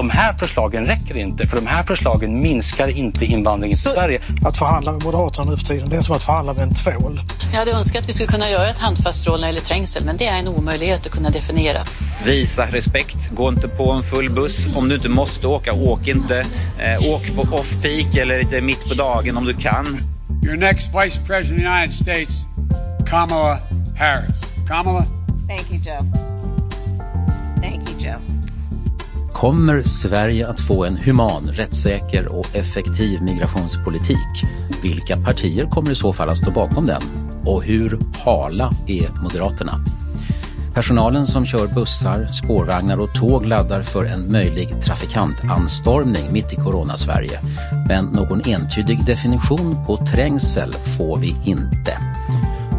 De här förslagen räcker inte, för de här förslagen minskar inte invandringen till Sverige. Att förhandla med Moderaterna nu för tiden, det är som att förhandla med en tvål. Jag hade önskat att vi skulle kunna göra ett handfast råd när det gäller trängsel, men det är en omöjlighet att kunna definiera. Visa respekt, gå inte på en full buss. Om du inte måste åka, åk inte. Eh, åk på off-peak eller lite mitt på dagen om du kan. Your next Vice President of the United States, Kamala Harris. Kamala? Thank you, Joe. Thank you, Joe. Kommer Sverige att få en human, rättssäker och effektiv migrationspolitik? Vilka partier kommer i så fall att stå bakom den? Och hur hala är Moderaterna? Personalen som kör bussar, spårvagnar och tåg laddar för en möjlig trafikantanstormning mitt i Corona-Sverige. Men någon entydig definition på trängsel får vi inte.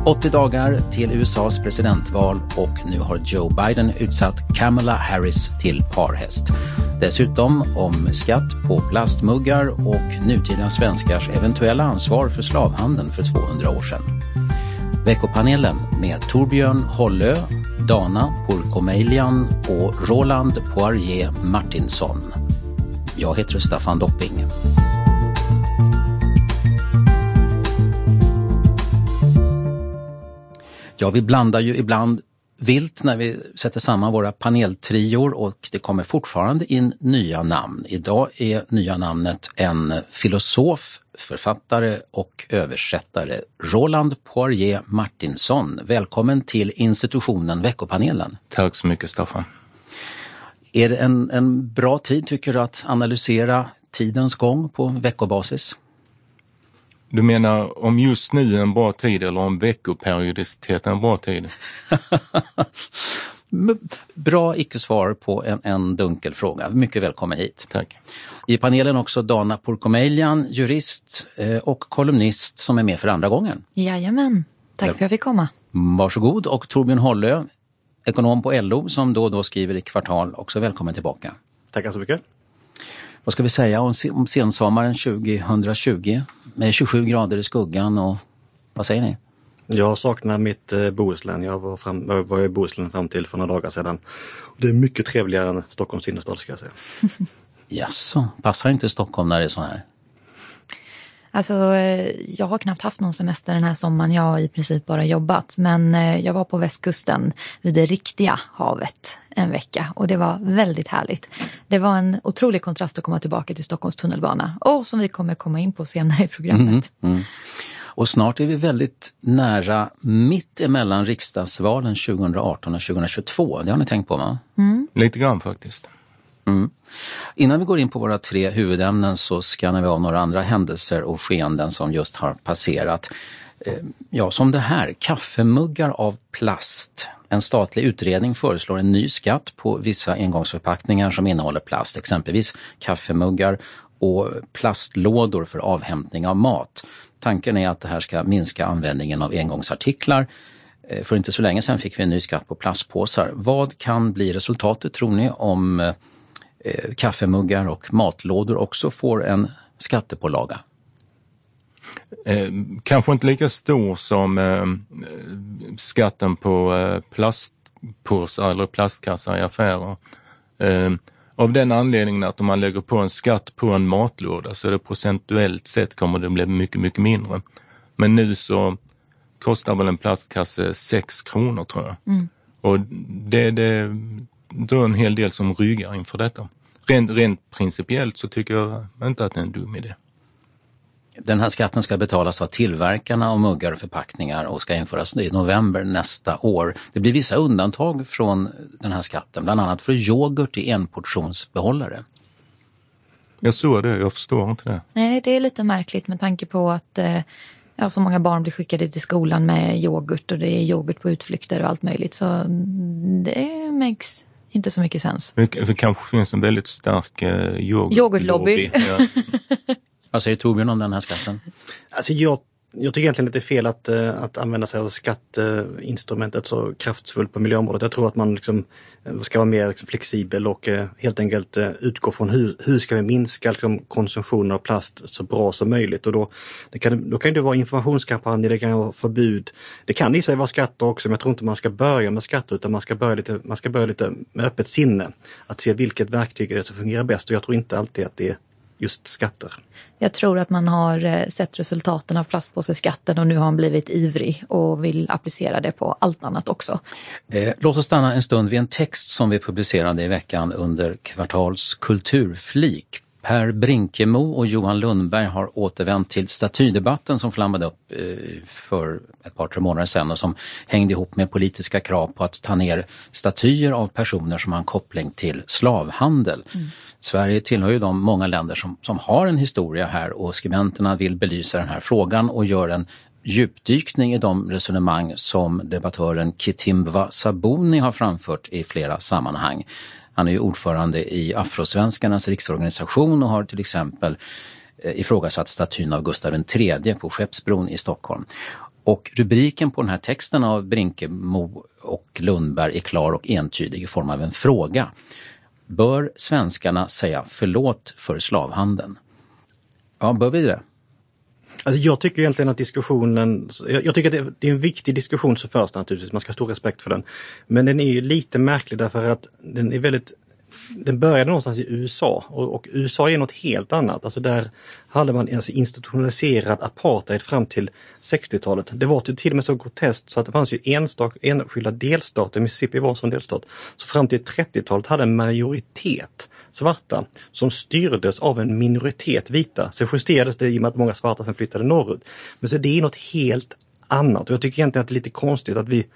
80 dagar till USAs presidentval och nu har Joe Biden utsatt Kamala Harris till parhäst. Dessutom om skatt på plastmuggar och nutida svenskars eventuella ansvar för slavhandeln för 200 år sedan. Veckopanelen med Torbjörn Hollö, Dana Pourkomelian och Roland Poirier Martinsson. Jag heter Staffan Dopping. Ja, vi blandar ju ibland vilt när vi sätter samman våra paneltrior och det kommer fortfarande in nya namn. Idag är nya namnet en filosof, författare och översättare, Roland Poirier Martinsson. Välkommen till institutionen Veckopanelen. Tack så mycket Staffan. Är det en, en bra tid tycker du att analysera tidens gång på veckobasis? Du menar om just nu är en bra tid eller om veckoperiodicitet är en bra tid? bra icke-svar på en, en dunkel fråga. Mycket välkommen hit. Tack. I panelen också Dana Pourkomelian, jurist eh, och kolumnist som är med för andra gången. Jajamän, tack för att jag fick komma. Varsågod och Torbjörn Hollö, ekonom på LO som då och då skriver i Kvartal, också välkommen tillbaka. Tackar så mycket. Vad ska vi säga om, om sensommaren 2020 med 27 grader i skuggan och vad säger ni? Jag saknar mitt eh, Bohuslän. Jag var, fram, jag var i Bohuslän fram till för några dagar sedan. Det är mycket trevligare än Stockholms innerstad ska jag säga. Jaså, passar inte Stockholm när det är så här? Alltså, jag har knappt haft någon semester den här sommaren. Jag har i princip bara jobbat. Men jag var på västkusten vid det riktiga havet en vecka och det var väldigt härligt. Det var en otrolig kontrast att komma tillbaka till Stockholms tunnelbana och som vi kommer komma in på senare i programmet. Mm, mm. Och snart är vi väldigt nära mitt emellan riksdagsvalen 2018 och 2022. Det har ni tänkt på va? Mm. Lite grann faktiskt. Mm. Innan vi går in på våra tre huvudämnen så skannar vi av några andra händelser och skeenden som just har passerat. Eh, ja, som det här, kaffemuggar av plast. En statlig utredning föreslår en ny skatt på vissa engångsförpackningar som innehåller plast, exempelvis kaffemuggar och plastlådor för avhämtning av mat. Tanken är att det här ska minska användningen av engångsartiklar. Eh, för inte så länge sedan fick vi en ny skatt på plastpåsar. Vad kan bli resultatet tror ni om eh, eh, kaffemuggar och matlådor också får en skattepålaga? Eh, kanske inte lika stor som eh, skatten på eh, plastpåsar eller plastkassar i affärer. Eh, av den anledningen att om man lägger på en skatt på en matlåda så är det procentuellt sett kommer det bli mycket, mycket mindre. Men nu så kostar väl en plastkasse 6 kronor tror jag. Mm. Och det, det då en hel del som ryggar inför detta. Rent, rent principiellt så tycker jag inte att det är en dum idé. Den här skatten ska betalas av tillverkarna av muggar och förpackningar och ska införas i november nästa år. Det blir vissa undantag från den här skatten, bland annat för yoghurt i enportionsbehållare. Jag såg det, jag förstår inte det. Nej, det är lite märkligt med tanke på att eh, ja, så många barn blir skickade till skolan med yoghurt och det är yoghurt på utflykter och allt möjligt. Så det makes inte så mycket sens. Det, det kanske finns en väldigt stark eh, yoghurt yoghurtlobby. Ja. Vad säger Torbjörn om den här skatten? Alltså jag jag tycker egentligen att det är fel att, eh, att använda sig av skatteinstrumentet så kraftfullt på miljöområdet. Jag tror att man liksom eh, ska vara mer liksom flexibel och eh, helt enkelt utgå från hur, hur ska vi minska liksom konsumtionen av plast så bra som möjligt. Och då, det kan, då kan det vara informationskampanjer, det kan vara förbud. Det kan i sig vara skatter också, men jag tror inte man ska börja med skatter utan man ska börja lite, man ska börja lite med öppet sinne. Att se vilket verktyg det är som fungerar bäst och jag tror inte alltid att det är just skatter. Jag tror att man har eh, sett resultaten av plastpåseskatten och nu har han blivit ivrig och vill applicera det på allt annat också. Eh, låt oss stanna en stund vid en text som vi publicerade i veckan under Kvartals kulturflik Per Brinkemo och Johan Lundberg har återvänt till statydebatten som flammade upp eh, för ett par, tre månader sedan och som hängde ihop med politiska krav på att ta ner statyer av personer som har en koppling till slavhandel. Mm. Sverige tillhör ju de många länder som, som har en historia här och skribenterna vill belysa den här frågan och gör en djupdykning i de resonemang som debattören Kitimbwa Sabuni har framfört i flera sammanhang. Han är ju ordförande i Afrosvenskarnas riksorganisation och har till exempel eh, ifrågasatt statyn av Gustav III på Skeppsbron i Stockholm. Och rubriken på den här texten av Brinkemo och Lundberg är klar och entydig i form av en fråga. Bör svenskarna säga förlåt för slavhandeln? Ja, bör vi det? Alltså jag tycker egentligen att diskussionen, jag tycker att det är en viktig diskussion som förs naturligtvis, man ska ha stor respekt för den. Men den är lite märklig därför att den är väldigt den började någonstans i USA och, och, USA är något helt annat. Alltså där hade man alltså institutionaliserad apartheid fram till 60-talet. Det var till och med så groteskt så att det fanns ju enstak, enskilda delstater, Mississippi var en sån delstat, så fram till 30-talet hade en majoritet svarta som styrdes av en minoritet vita. Sen justerades det i och med att många svarta sen flyttade norrut. Men så det är något helt annat och jag tycker egentligen att det är lite konstigt att vi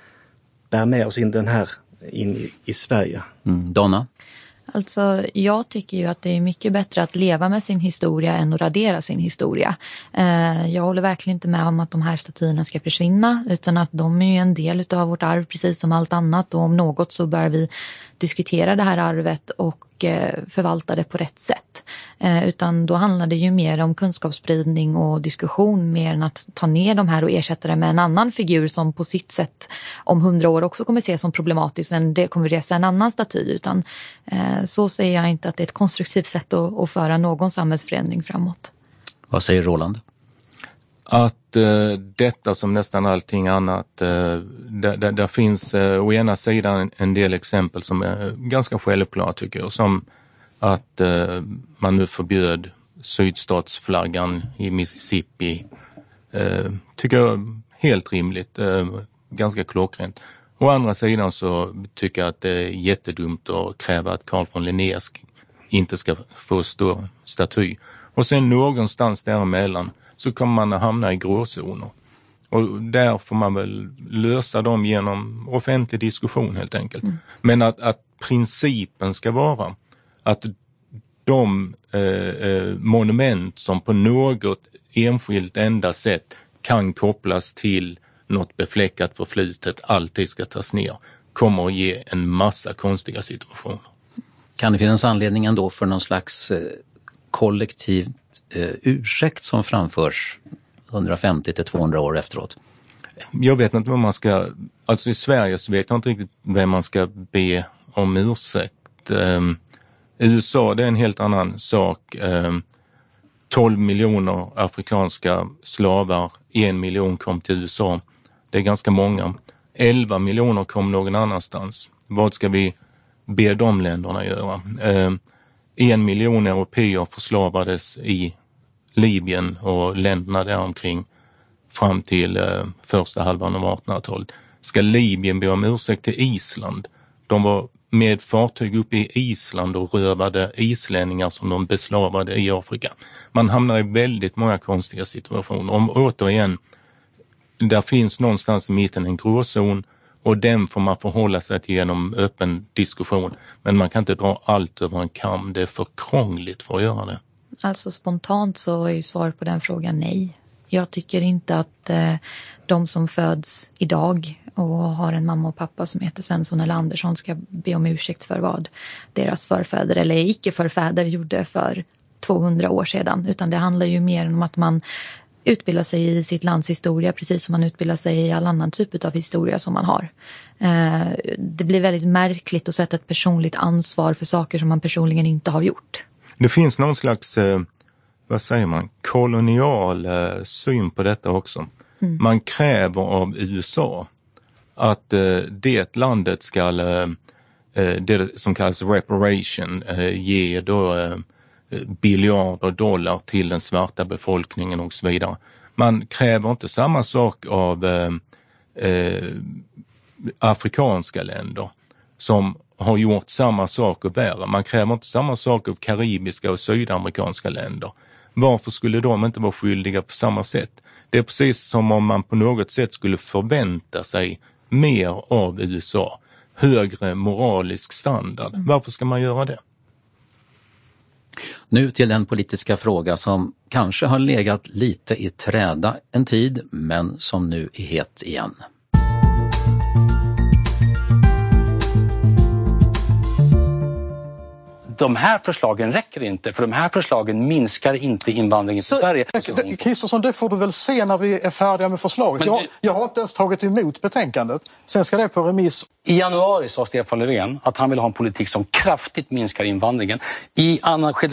bär med oss in den här in i, i Sverige. Mm. Donna? Alltså, jag tycker ju att det är mycket bättre att leva med sin historia än att radera sin historia. Eh, jag håller verkligen inte med om att de här statyerna ska försvinna utan att de är ju en del av vårt arv precis som allt annat och om något så bör vi diskutera det här arvet och eh, förvalta det på rätt sätt. Eh, utan då handlar det ju mer om kunskapsspridning och diskussion mer än att ta ner de här och ersätta det med en annan figur som på sitt sätt om hundra år också kommer ses som problematisk. Det kommer resa en annan staty. Utan eh, så säger jag inte att det är ett konstruktivt sätt att, föra någon samhällsförändring framåt. Vad säger Roland? Att eh, detta som nästan allting annat, eh, där, där, där, finns eh, å ena sidan en del exempel som är ganska självklara tycker jag, som att eh, man nu förbjöd sydstatsflaggan i Mississippi. Eh, tycker jag helt rimligt, eh, ganska klockrent. Å andra sidan så tycker jag att det är jättedumt att kräva att Carl von Linné inte ska få stå staty. Och sen någonstans däremellan så kommer man att hamna i gråzoner. Och där får man väl lösa dem genom offentlig diskussion helt enkelt. Mm. Men att, att principen ska vara att de eh, eh, monument som på något enskilt enda sätt kan kopplas till något befläckat förflutet alltid ska tas ner kommer att ge en massa konstiga situationer. Kan det finnas anledning ändå för någon slags eh, kollektiv eh, ursäkt som framförs 150 till 200 år efteråt? Jag vet inte vad man ska, alltså i Sverige så vet jag inte riktigt vem man ska be om ursäkt. Um, USA det är en helt annan sak. Ehm, um, 12 miljoner afrikanska slavar, en miljon kom till USA. Det är ganska många. 11 miljoner kom någon annanstans. Vad ska vi be de länderna göra? Um, en miljon europeer förslavades i Libyen och länderna däromkring fram till eh, första halvan av 1800-talet. Ska Libyen be om ursäkt till Island? De var med fartyg uppe i Island och rövade islänningar som de beslavade i Afrika. Man hamnar i väldigt många konstiga situationer. Om återigen, där finns någonstans i mitten en gråzon och den får man förhålla sig till genom öppen diskussion. Men man kan inte dra allt över en kam. Det är för krångligt för att göra det. Alltså spontant så är ju svaret på den frågan nej. Jag tycker inte att eh, de som föds idag och har en mamma och pappa som heter Svensson eller Andersson ska be om ursäkt för vad deras förfäder eller icke-förfäder gjorde för 200 år sedan. Utan det handlar ju mer om att man utbildar sig i sitt lands historia precis som man utbildar sig i all annan typ av historia som man har. Eh, det blir väldigt märkligt att sätta ett personligt ansvar för saker som man personligen inte har gjort. Det finns någon slags, eh, vad säger man, kolonial eh, syn på detta också. Mm. Man kräver av USA att det landet ska, det som kallas reparation, ge då biljarder dollar till den svarta befolkningen och så vidare. Man kräver inte samma sak av eh, eh, afrikanska länder som har gjort samma sak och värre. Man kräver inte samma sak av karibiska och sydamerikanska länder. Varför skulle de inte vara skyldiga på samma sätt? Det är precis som om man på något sätt skulle förvänta sig mer av USA. Högre moralisk standard. Mm. Varför ska man göra det? Nu till den politiska fråga som kanske har legat lite i träda en tid, men som nu är het igen. De här förslagen räcker inte, för de här förslagen minskar inte invandringen till Sverige. Kristersson, det får du väl se när vi är färdiga med förslaget. Jag, jag, har inte ens tagit emot betänkandet. Sen ska det på remiss. I januari sa Stefan Löfven att han vill ha en politik som kraftigt minskar invandringen. I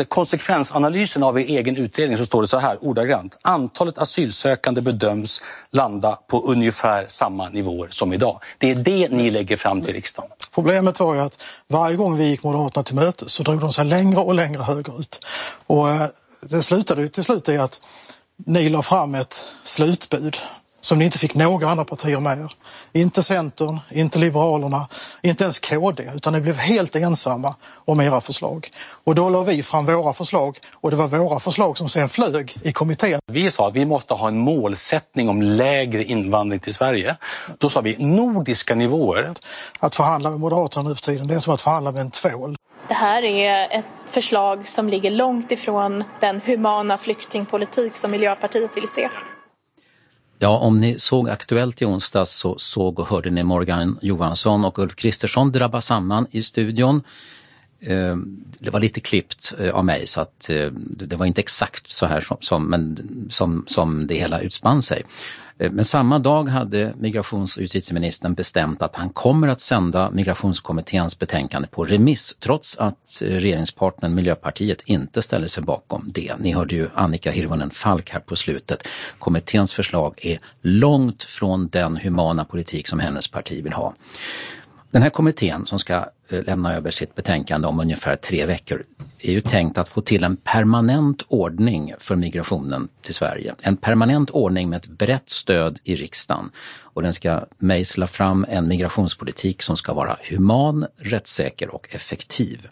konsekvensanalysen av er egen utredning så står det så här ordagrant. Antalet asylsökande bedöms landa på ungefär samma nivåer som idag. Det är det ni lägger fram till riksdagen. Problemet var ju att varje gång vi gick Moderaterna till mötes så drog de sig längre och längre högerut. Och eh, det slutade ju till slut i att ni la fram ett slutbud som ni inte fick några andra partier med er. Inte Centern, inte Liberalerna, inte ens KD, utan ni blev helt ensamma om era förslag. Och då la vi fram våra förslag och det var våra förslag som sen flög i kommittén. Vi sa att vi måste ha en målsättning om lägre invandring till Sverige. Då sa vi nordiska nivåer. Att förhandla med Moderaterna nu för tiden, det är som att förhandla med en tvål. Det här är ett förslag som ligger långt ifrån den humana flyktingpolitik som Miljöpartiet vill se. Ja, om ni såg Aktuellt i onsdags så såg och hörde ni Morgan Johansson och Ulf Kristersson drabba samman i studion. Eh, det var lite klippt eh, av mig så att eh, det var inte exakt så här som, som, men, som, som det hela utspann sig. Men samma dag hade migrations och justitieministern bestämt att han kommer att sända migrationskommitténs betänkande på remiss trots att regeringspartnern Miljöpartiet inte ställer sig bakom det. Ni hörde ju Annika Hirvonen Falk här på slutet. Kommitténs förslag är långt från den humana politik som hennes parti vill ha. Den här kommittén som ska eh, lämna över sitt betänkande om ungefär tre veckor är ju tänkt att få till en permanent ordning för migrationen till Sverige. En permanent ordning med ett brett stöd i riksdagen. Och den ska mejsla fram en migrationspolitik som ska vara human, rättssäker och effektiv.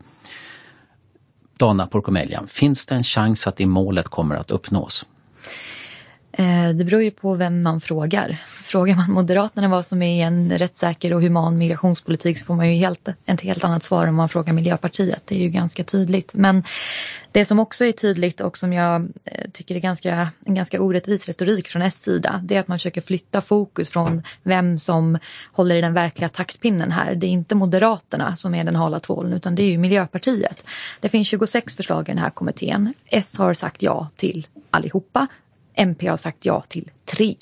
Dana Porkomelian, finns det en chans att det målet kommer att uppnås? Eh, det beror ju på vem man frågar. Frågar man Moderaterna vad som är en rättssäker och human migrationspolitik så får man ju helt, ett helt annat svar än om man frågar Miljöpartiet. Det är ju ganska tydligt. Men det som också är tydligt och som jag eh, tycker är ganska, en ganska orättvis retorik från S sida det är att man försöker flytta fokus från vem som håller i den verkliga taktpinnen här. Det är inte Moderaterna som är den hala tvålen utan det är ju Miljöpartiet. Det finns 26 förslag i den här kommittén. S har sagt ja till allihopa. MP har sagt ja till tre.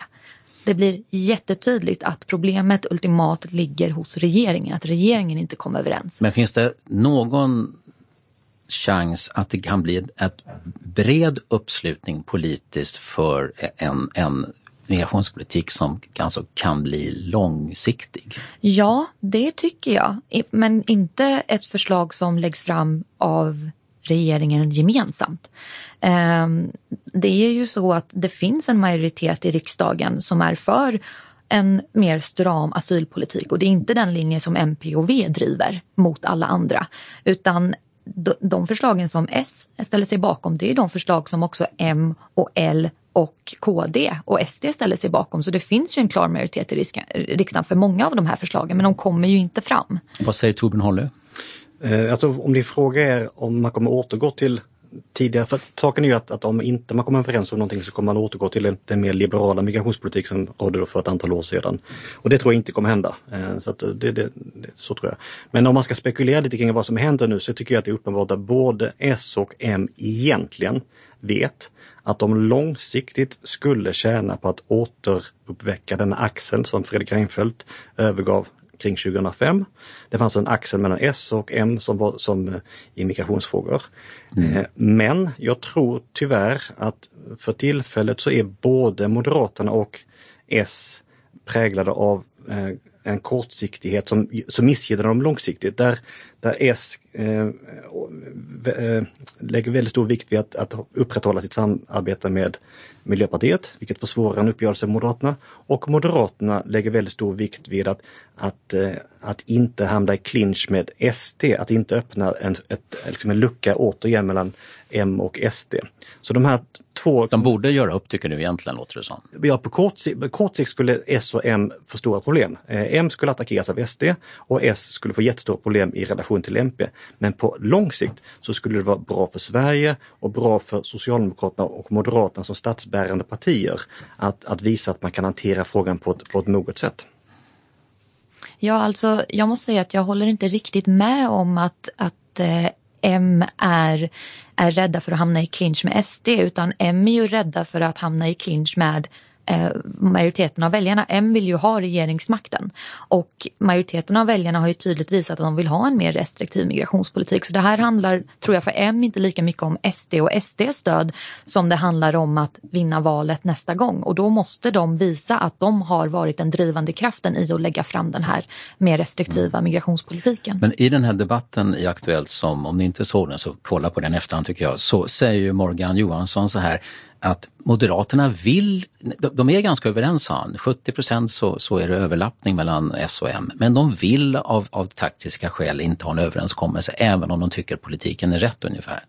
Det blir jättetydligt att problemet ultimat ligger hos regeringen, att regeringen inte kommer överens. Men finns det någon chans att det kan bli en bred uppslutning politiskt för en, en migrationspolitik som alltså kan bli långsiktig? Ja, det tycker jag. Men inte ett förslag som läggs fram av regeringen gemensamt. Ehm, det är ju så att det finns en majoritet i riksdagen som är för en mer stram asylpolitik och det är inte den linje som MP och V driver mot alla andra. Utan de förslagen som S ställer sig bakom det är de förslag som också M och L och KD och SD ställer sig bakom. Så det finns ju en klar majoritet i riksdagen för många av de här förslagen men de kommer ju inte fram. Vad säger Torbjörn Hållö? Eh, alltså, om din fråga är om man kommer återgå till tidigare, för saken är ju att, att om inte man kommer överens om någonting så kommer man återgå till den mer liberala migrationspolitik som rådde för ett antal år sedan. Och det tror jag inte kommer hända. Eh, så, eh, det, det, det, så tror jag. Men om man ska spekulera lite kring vad som händer nu så tycker jag att det är uppenbart att både S och M egentligen vet att de långsiktigt skulle tjäna på att återuppväcka den axeln som Fredrik Reinfeldt övergav kring 2005. Det fanns en axel mellan S och M som var som eh, i migrationsfrågor. Mm. Eh, men jag tror tyvärr att för tillfället så är både Moderaterna och S präglade av eh, en kortsiktighet som, som missgynnar dem långsiktigt. Där, där S eh, eh, lägger väldigt stor vikt vid att, att upprätthålla sitt samarbete med Miljöpartiet, vilket försvårar en uppgörelse med Moderaterna. Och Moderaterna lägger väldigt stor vikt vid att, att, eh, att inte hamna i clinch med SD, att inte öppna en, ett, liksom en lucka återigen mellan M och SD. Så de här två... De borde göra upp tycker du egentligen, låter det som. Ja, på kort, på kort sikt skulle S och M få stora problem. Eh, M skulle attackeras av SD och S skulle få jättestora problem i relation till MP. Men på lång sikt så skulle det vara bra för Sverige och bra för Socialdemokraterna och Moderaterna som statsbärande partier att, att visa att man kan hantera frågan på ett, på ett moget sätt. Ja, alltså jag måste säga att jag håller inte riktigt med om att, att eh, M är, är rädda för att hamna i clinch med SD utan M är ju rädda för att hamna i clinch med eh, majoriteten av väljarna. M vill ju ha regeringsmakten och majoriteten av väljarna har ju tydligt visat att de vill ha en mer restriktiv migrationspolitik. Så det här handlar, tror jag, för M inte lika mycket om SD och SDs stöd som det handlar om att vinna valet nästa gång. Och då måste de visa att de har varit den drivande kraften i att lägga fram den här mer restriktiva migrationspolitiken. Men i den här debatten i Aktuellt som, om ni inte såg den så kolla på den efterhand tycker jag, så säger ju Morgan Johansson så här att Moderaterna vill, de är ganska överens sa han, 70 procent så, så är det överlappning mellan S och M, men de vill av, av taktiska skäl inte ha en överenskommelse även om de tycker politiken är rätt ungefär.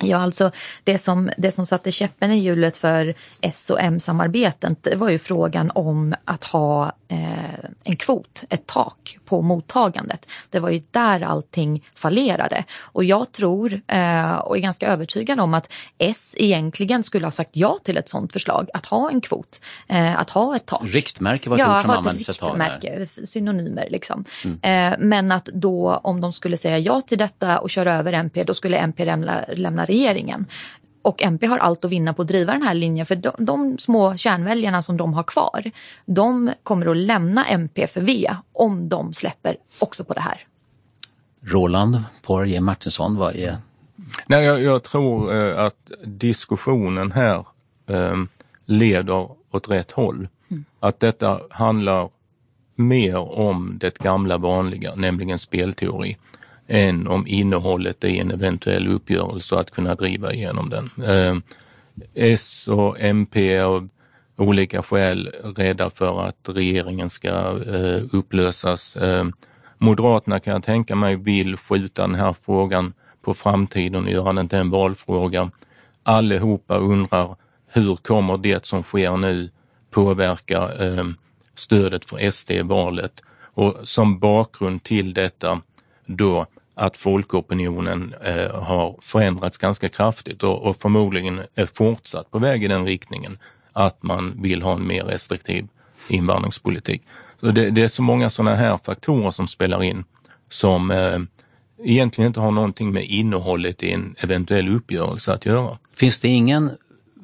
Ja, alltså det som, det som satte käppen i hjulet för S och M-samarbetet var ju frågan om att ha eh, en kvot, ett tak på mottagandet. Det var ju där allting fallerade. Och jag tror eh, och är ganska övertygad om att S egentligen skulle ha sagt ja till ett sådant förslag, att ha en kvot, eh, att ha ett tak. Riktmärke var ett ja, ord som användes ett tag. Riktmärke, synonymer liksom. Mm. Eh, men att då om de skulle säga ja till detta och köra över MP, då skulle MP lämna, lämna regeringen. Och MP har allt att vinna på att driva den här linjen för de, de, små kärnväljarna som de har kvar, de kommer att lämna MP för V om de släpper också på det här. Roland Poirier Martinsson, vad är... Nej, jag, jag tror eh, att diskussionen här eh, leder åt rätt håll. Mm. Att detta handlar mer om det gamla vanliga, nämligen spelteori än om innehållet i en eventuell uppgörelse och att kunna driva igenom den. Eh, S och MP är av olika skäl rädda för att regeringen ska eh, upplösas. Eh, Moderaterna kan jag tänka mig vill skjuta den här frågan på framtiden och göra den till en valfråga. Allihopa undrar hur kommer det som sker nu påverka eh, stödet för SD i valet? Och som bakgrund till detta då att folkopinionen eh, har förändrats ganska kraftigt och, och förmodligen är fortsatt på väg i den riktningen att man vill ha en mer restriktiv invandringspolitik. Så det, det är så många sådana här faktorer som spelar in som eh, egentligen inte har någonting med innehållet i en eventuell uppgörelse att göra. Finns det ingen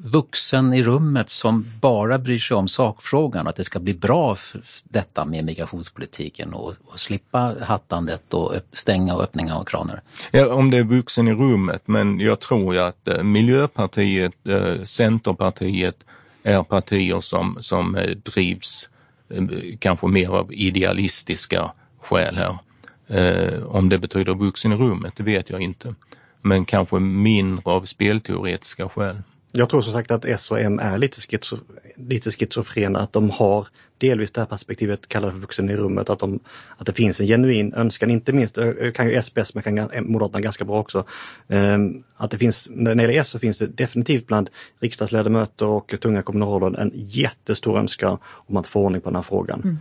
vuxen i rummet som bara bryr sig om sakfrågan, att det ska bli bra för detta med migrationspolitiken och, och slippa hattandet och stänga och öppningar av kranar? Ja, om det är vuxen i rummet, men jag tror ju att eh, Miljöpartiet, eh, Centerpartiet är partier som, som eh, drivs eh, kanske mer av idealistiska skäl här. Eh, om det betyder vuxen i rummet, det vet jag inte. Men kanske mindre av spelteoretiska skäl. Jag tror som sagt att S och M är lite, schizo, lite schizofrena, att de har delvis det här perspektivet, kallar det för vuxen i rummet, att, de, att det finns en genuin önskan, inte minst kan ju S bäst, men kan Moderaterna ganska bra också. Um, att det finns, när det gäller S så finns det definitivt bland riksdagsledamöter och tunga kommunalråd en jättestor önskan om att få ordning på den här frågan. Mm.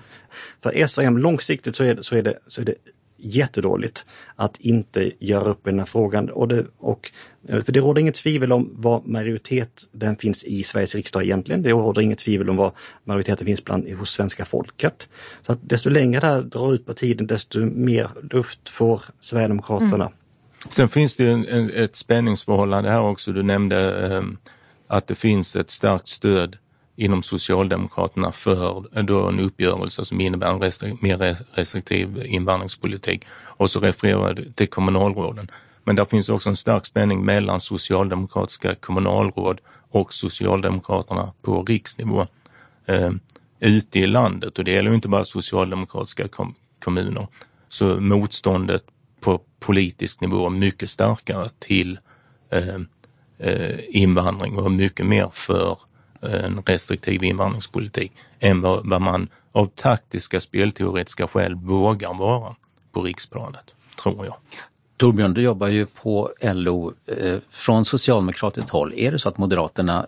För S och M långsiktigt så är, så är, det, så är det jättedåligt att inte göra upp i den här frågan. Och det, och, eh, för det råder inget tvivel om vad majoritet den finns i Sveriges riksdag egentligen. Det råder inget tvivel om vad majoriteten finns bland hos svenska folket. Så att desto längre det här drar ut på tiden desto mer luft får Sverigedemokraterna. Mm. Sen finns det en, ett spänningsförhållande här också. Du nämnde eh, att det finns ett starkt stöd inom Socialdemokraterna för då en uppgörelse som innebär en restri mer restriktiv invandringspolitik. Och så refererar jag till kommunalråden. Men där finns också en stark spänning mellan socialdemokratiska kommunalråd och Socialdemokraterna på riksnivå eh, ute i landet. Och det gäller ju inte bara socialdemokratiska kom kommuner. Så motståndet på politisk nivå är mycket starkare till eh, eh, invandring och mycket mer för en restriktiv invandringspolitik än vad, vad man av taktiska spelteoretiska skäl vågar vara på riksplanet, tror jag. Torbjörn, du jobbar ju på LO. Eh, från socialdemokratiskt håll, är det så att Moderaterna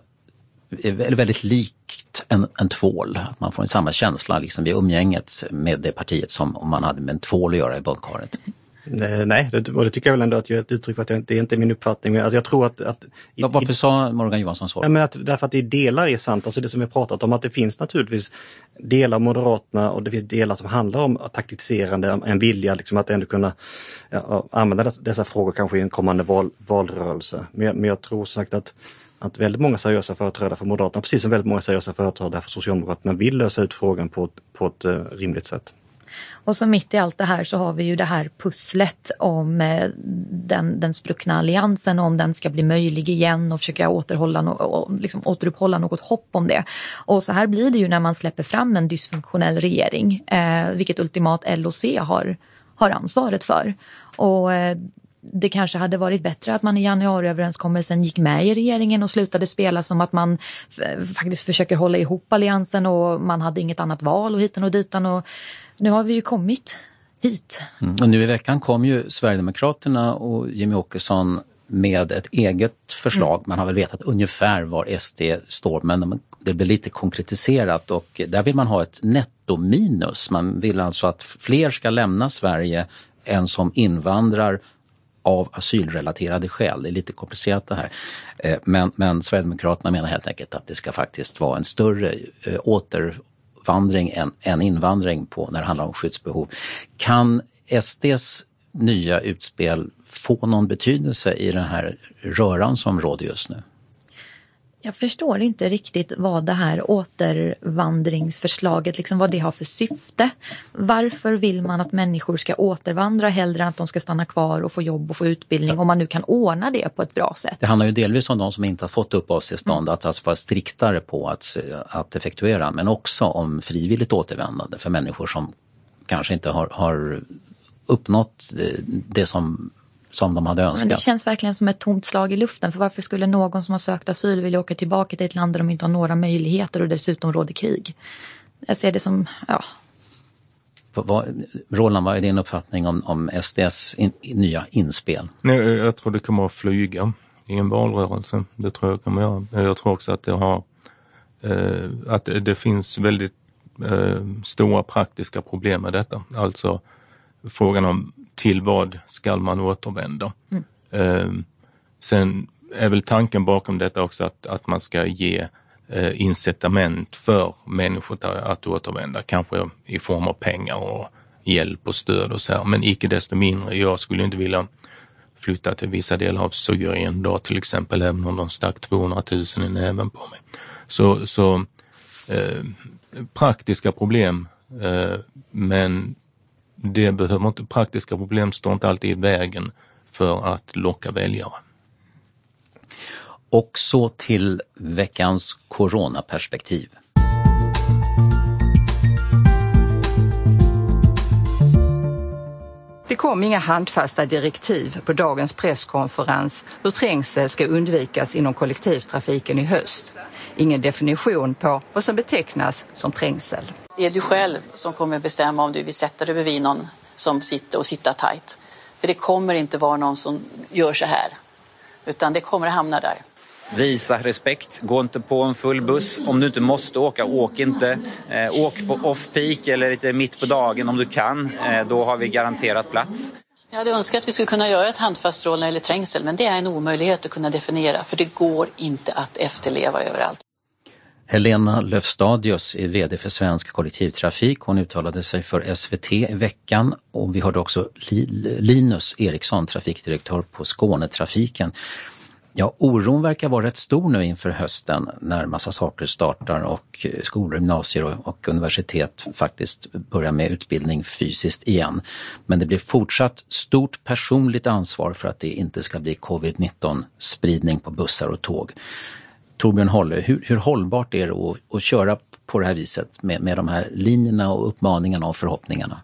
är väldigt likt en, en tvål? Att man får en samma känsla liksom vid umgänget med det partiet som om man hade med en tvål att göra i badkaret? Nej, det, och det tycker jag väl ändå att jag är ett uttryck för att jag, det är inte min uppfattning. Men alltså jag tror att... att i, Varför sa Morgan Johansson så? Nej, att, därför att i delar är sant, alltså det som vi pratat om, att det finns naturligtvis delar av Moderaterna och det finns delar som handlar om taktiserande, en vilja liksom att ändå kunna ja, använda dessa frågor kanske i en kommande val, valrörelse. Men jag, men jag tror som sagt att att väldigt många seriösa företrädare för Moderaterna, precis som väldigt många seriösa företrädare för Socialdemokraterna, vill lösa ut frågan på, på ett uh, rimligt sätt. Och så mitt i allt det här så har vi ju det här pusslet om eh, den, den spruckna alliansen och om den ska bli möjlig igen och försöka återhålla no och liksom återuppehålla något hopp om det. Och så här blir det ju när man släpper fram en dysfunktionell regering, eh, vilket ultimat LOC har, har ansvaret för. Och eh, det kanske hade varit bättre att man i januariöverenskommelsen gick med i regeringen och slutade spela som att man faktiskt försöker hålla ihop alliansen och man hade inget annat val och hitan och ditan. Och nu har vi ju kommit hit. Mm. Och nu i veckan kom ju Sverigedemokraterna och Jimmy Åkesson med ett eget förslag. Mm. Man har väl vetat ungefär var SD står men det blir lite konkretiserat och där vill man ha ett nettominus. Man vill alltså att fler ska lämna Sverige än som invandrar av asylrelaterade skäl. Det är lite komplicerat det här. Eh, men, men Sverigedemokraterna menar helt enkelt att det ska faktiskt vara en större eh, utvandring än, än invandring på när det handlar om skyddsbehov. Kan SDs nya utspel få någon betydelse i den här röran som råder just nu? Jag förstår inte riktigt vad det här återvandringsförslaget, liksom vad det har för syfte. Varför vill man att människor ska återvandra hellre än att de ska stanna kvar och få jobb och få utbildning om man nu kan ordna det på ett bra sätt? Det handlar ju delvis om de som inte har fått uppehållstillstånd, mm. att alltså vara striktare på att, att effektuera, men också om frivilligt återvändande för människor som kanske inte har, har uppnått det som som de hade önskat. Men det känns verkligen som ett tomt slag i luften. För varför skulle någon som har sökt asyl vilja åka tillbaka till ett land där de inte har några möjligheter och dessutom råder krig? Jag ser det som, ja. Roland, vad är din uppfattning om, om SDS in, nya inspel? Nej, jag tror det kommer att flyga i en valrörelse. Det tror jag kommer att göra. Jag tror också att det har eh, att det finns väldigt eh, stora praktiska problem med detta. Alltså frågan om till vad ska man återvända? Mm. Eh, sen är väl tanken bakom detta också att, att man ska ge eh, incitament för människor att återvända, kanske i form av pengar och hjälp och stöd och så här. Men icke desto mindre, jag skulle inte vilja flytta till vissa delar av Syrien då till exempel, även om de stack 200 000 i näven på mig. Så, så eh, praktiska problem, eh, men det behöver inte, praktiska problem står inte alltid i vägen för att locka väljare. Och så till veckans coronaperspektiv. Det Det kom inga handfasta direktiv på dagens presskonferens hur trängsel ska undvikas inom kollektivtrafiken i höst. Ingen definition på vad som betecknas som trängsel. Det är du själv som kommer bestämma om du vill sätta dig bredvid någon som sitter och sitta tajt. För det kommer inte vara någon som gör så här, utan det kommer att hamna där. Visa respekt, gå inte på en full buss. Om du inte måste åka, åk inte. Eh, åk på off-peak eller lite mitt på dagen om du kan. Eh, då har vi garanterat plats. Jag hade önskat att vi skulle kunna göra ett handfast råd när det gäller trängsel, men det är en omöjlighet att kunna definiera, för det går inte att efterleva överallt. Helena Löfstadius är VD för Svensk kollektivtrafik. Hon uttalade sig för SVT i veckan och vi hörde också Linus Eriksson, trafikdirektör på Skånetrafiken. Ja, oron verkar vara rätt stor nu inför hösten när massa saker startar och skolor, gymnasier och universitet faktiskt börjar med utbildning fysiskt igen. Men det blir fortsatt stort personligt ansvar för att det inte ska bli covid-19 spridning på bussar och tåg. Torbjörn Holle, hur, hur hållbart är det att, att köra på det här viset med, med de här linjerna och uppmaningarna och förhoppningarna?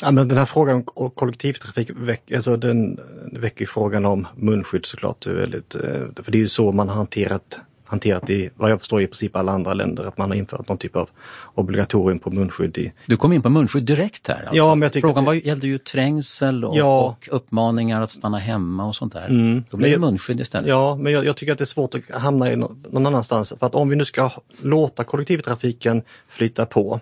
Ja, men den här frågan om kollektivtrafik väck, alltså den väcker frågan om munskydd såklart. Väldigt, eh, för det är ju så man har hanterat hanterat i, vad jag förstår, i princip alla andra länder. Att man har infört någon typ av obligatorium på munskydd. I... Du kom in på munskydd direkt här. Alltså. Ja, men jag tycker Frågan var, gällde ju trängsel och, ja. och uppmaningar att stanna hemma och sånt där. Mm. Då blev det munskydd istället. Ja, men jag, jag, tycker att det är svårt att hamna i någon annanstans. För att om vi nu ska låta kollektivtrafiken flytta på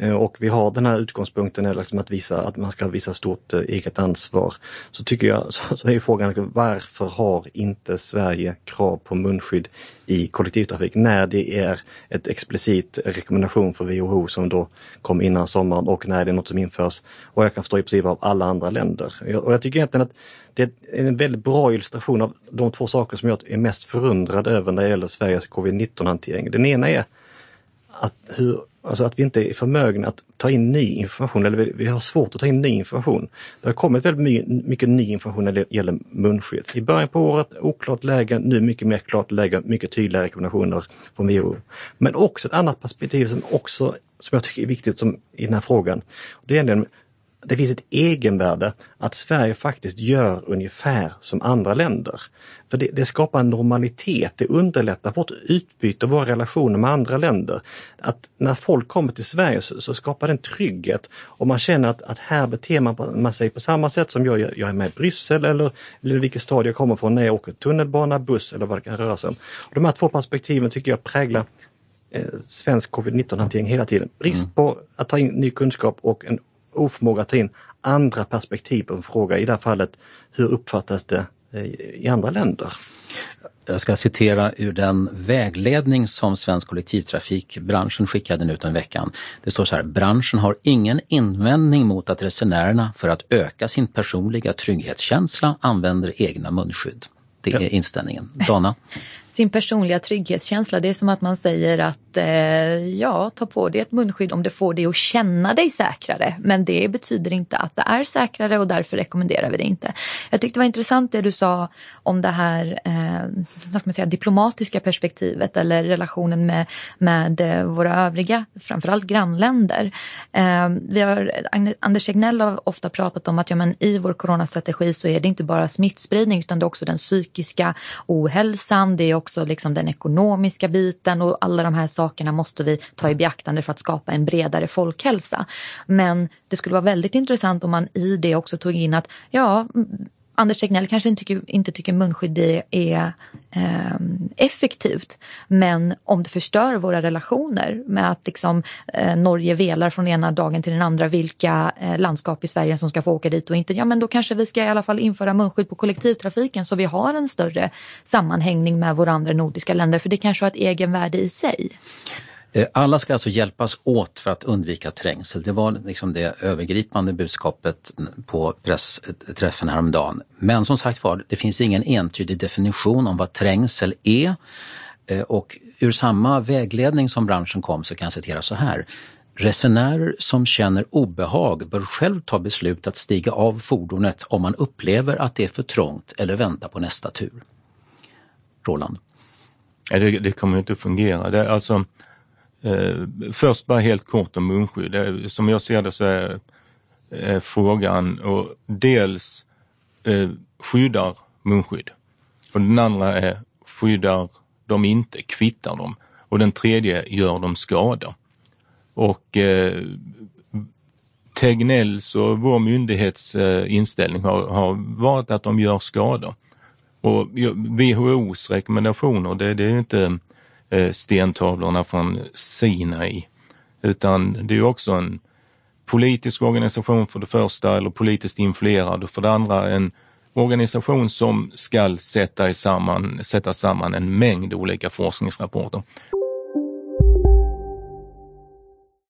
Eh, och vi har den här utgångspunkten liksom att, visa, att man ska visa stort eh, eget ansvar. Så tycker jag, så är frågan liksom, varför har inte Sverige krav på munskydd i kollektivtrafik när det är ett explicit rekommendation för WHO som då kom innan sommaren och när det är något som införs och jag kan förstå i princip av alla andra länder. Och jag tycker egentligen att det är en väldigt bra illustration av de två saker som jag är mest förundrad över när det gäller Sveriges covid-19 hantering. Den ena är att hur Alltså att vi inte är förmögna att ta in ny information, eller vi, vi har svårt att ta in ny information. Det har kommit väldigt mycket, mycket ny information när det gäller munskydd. I början på året oklart läge, nu mycket mer klart läge, mycket tydligare rekommendationer från WHO. Men också ett annat perspektiv som också som jag tycker är viktigt som, i den här frågan. Det är det finns ett egenvärde att Sverige faktiskt gör ungefär som andra länder. För det, det, skapar en normalitet, det underlättar vårt utbyte och våra relationer med andra länder. Att när folk kommer till Sverige så, så skapar det en trygghet och man känner att, att här beter man, man sig på samma sätt som jag, jag är med i Bryssel eller, eller vilket stad jag kommer från när jag åker tunnelbana, buss eller vad det kan röra sig om. Och de här två perspektiven tycker jag präglar eh, svensk covid-19 hantering hela tiden. Brist på att ta in ny kunskap och en oförmåga att ta in andra perspektiv på en fråga. I det här fallet, hur uppfattas det eh, i andra länder? Jag ska citera ur den vägledning som Svensk kollektivtrafikbranschen skickade ut en veckan. Det står så här, branschen har ingen invändning mot att resenärerna för att öka sin personliga trygghetskänsla använder egna munskydd. Det är inställningen. Dana? sin personliga trygghetskänsla. Det är som att man säger att eh, ja, ta på dig ett munskydd om det får dig att känna dig säkrare. Men det betyder inte att det är säkrare och därför rekommenderar vi det inte. Jag tyckte det var intressant det du sa om det här eh, vad ska man säga, diplomatiska perspektivet eller relationen med, med eh, våra övriga, framförallt grannländer. Eh, vi har, Anders Tegnell har ofta pratat om att ja, men i vår coronastrategi så är det inte bara smittspridning utan det är också den psykiska ohälsan, det är också liksom den ekonomiska biten och alla de här sakerna måste vi ta i beaktande för att skapa en bredare folkhälsa. Men det skulle vara väldigt intressant om man i det också tog in att ja, Anders Tegnell kanske inte tycker, inte tycker munskydd är, är eh, effektivt. Men om det förstör våra relationer med att liksom, eh, Norge velar från ena dagen till den andra vilka eh, landskap i Sverige som ska få åka dit och inte. Ja men då kanske vi ska i alla fall införa munskydd på kollektivtrafiken så vi har en större sammanhängning med våra andra nordiska länder. För det kanske har ett egenvärde i sig. Eh, alla ska alltså hjälpas åt för att undvika trängsel. Det var liksom det övergripande budskapet på pressträffen häromdagen. Men som sagt var, det finns ingen entydig definition om vad trängsel är. Eh, och ur samma vägledning som branschen kom så kan jag citera så här. Resenärer som känner obehag bör själv ta beslut att stiga av fordonet om man upplever att det är för trångt eller vänta på nästa tur. Roland? Det, det kommer inte att fungera. Det, alltså, Eh, först bara helt kort om munskydd. Som jag ser det så är frågan och dels eh, skyddar munskydd och den andra är skyddar de inte, kvittar de? och den tredje gör de skada. Och eh, Tegnells och vår myndighets eh, inställning har, har varit att de gör skada. Och WHOs rekommendationer, det, det är ju inte eh, Eh, stentavlorna från Sinai, utan det är också en politisk organisation för det första, eller politiskt influerad och för det andra en organisation som ska sätta samman, sätta samman en mängd olika forskningsrapporter.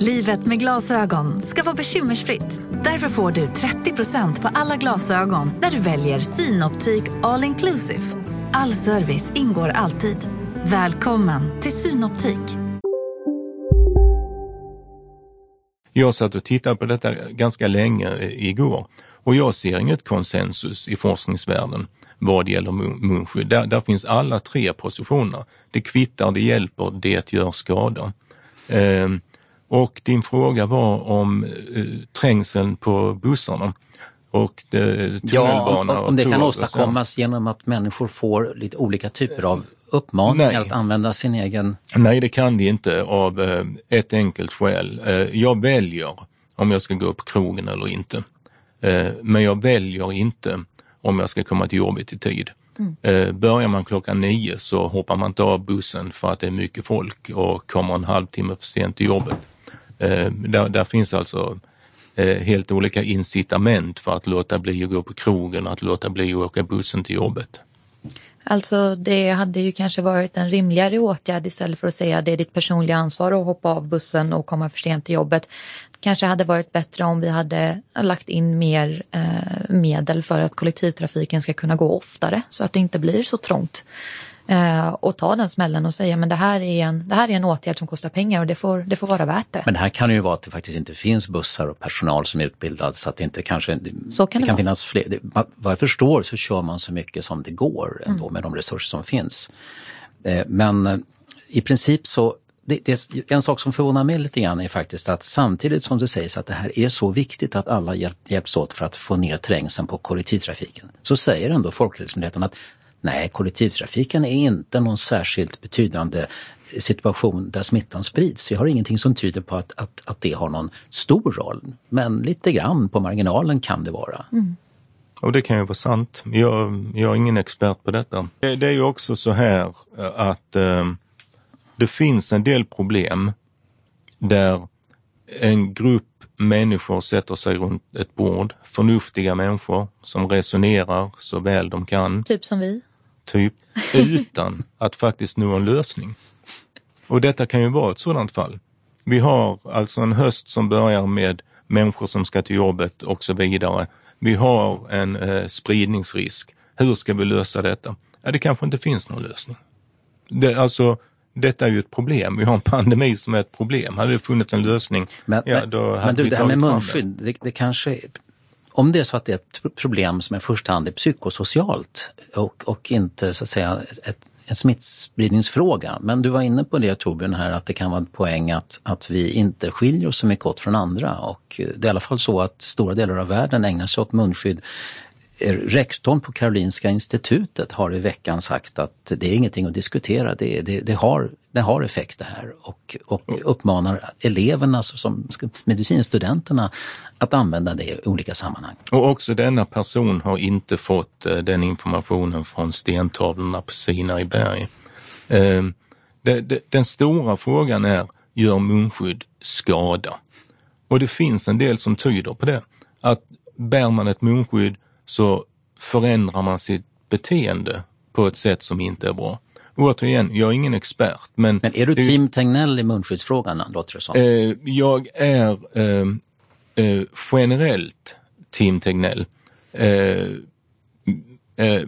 Livet med glasögon ska vara bekymmersfritt. Därför får du 30% på alla glasögon när du väljer Synoptik All Inclusive. All service ingår alltid. Välkommen till Synoptik. Jag satt och tittade på detta ganska länge igår och jag ser inget konsensus i forskningsvärlden vad gäller munskydd. Där, där finns alla tre positioner. Det kvittar, det hjälper, det gör skada. Eh, och din fråga var om eh, trängseln på bussarna och det, Ja, om, om det kan åstadkommas genom att människor får lite olika typer av uppmaningar Nej. att använda sin egen... Nej, det kan det inte av eh, ett enkelt skäl. Eh, jag väljer om jag ska gå på krogen eller inte. Eh, men jag väljer inte om jag ska komma till jobbet i tid. Mm. Eh, Börjar man klockan nio så hoppar man inte av bussen för att det är mycket folk och kommer en halvtimme för sent till jobbet. Eh, Där, där finns alltså eh, helt olika incitament för att låta bli att gå på krogen, att låta bli att åka bussen till jobbet. Alltså det hade ju kanske varit en rimligare åtgärd istället för att säga att det är ditt personliga ansvar att hoppa av bussen och komma för sent till jobbet. Kanske hade varit bättre om vi hade lagt in mer eh, medel för att kollektivtrafiken ska kunna gå oftare så att det inte blir så trångt. Eh, och ta den smällen och säga men det här är en, det här är en åtgärd som kostar pengar och det får, det får vara värt det. Men det här kan ju vara att det faktiskt inte finns bussar och personal som är utbildad så att det inte kanske... Så kan det kan vara. finnas fler. Det, vad jag förstår så kör man så mycket som det går ändå Mm. med de resurser som finns. Eh, Men eh, i princip så det, det, en sak som förvånar mig lite grann är faktiskt att samtidigt som det sägs att det här är så viktigt att alla hjälp, hjälps åt för att få ner trängseln på kollektivtrafiken, så säger ändå Folkhälsomyndigheten att nej, kollektivtrafiken är inte någon särskilt betydande situation där smittan sprids. Jag har ingenting som tyder på att, att, att det har någon stor roll, men lite grann på marginalen kan det vara. Och det kan ju vara sant. Jag, jag är ingen expert på detta. Det, det är ju också så här eh, att eh, det finns en del problem där en grupp människor sätter sig runt ett bord, förnuftiga människor som resonerar så väl de kan, Typ som vi. Typ, utan att faktiskt nå en lösning. Och detta kan ju vara ett sådant fall. Vi har alltså en höst som börjar med människor som ska till jobbet och så vidare. Vi har en eh, spridningsrisk. Hur ska vi lösa detta? Ja, det kanske inte finns någon lösning. Det, alltså, detta är ju ett problem. Vi har en pandemi som är ett problem. Hade det funnits en lösning, Men, ja, då hade men du, vi det här med munskydd, det, det kanske, om det är så att det är ett problem som i första hand är psykosocialt och, och inte så att säga ett, en smittspridningsfråga. Men du var inne på det Torbjörn här att det kan vara en poäng att, att vi inte skiljer oss så mycket åt från andra och det är i alla fall så att stora delar av världen ägnar sig åt munskydd. Eh, Rektorn på Karolinska institutet har i veckan sagt att det är ingenting att diskutera, det, det, det, har, det har effekt det här och, och uppmanar eleverna, som medicinstudenterna, att använda det i olika sammanhang. Och också denna person har inte fått eh, den informationen från stentavlorna på Sinai berg. Eh, det, den stora frågan är, gör munskydd skada? Och det finns en del som tyder på det. Att bär man ett munskydd så förändrar man sitt beteende på ett sätt som inte är bra. återigen, jag är ingen expert. Men, men är du team Tegnell i munskyddsfrågan, låter det som? Eh, jag är eh, eh, generellt team Tegnell. Eh, eh,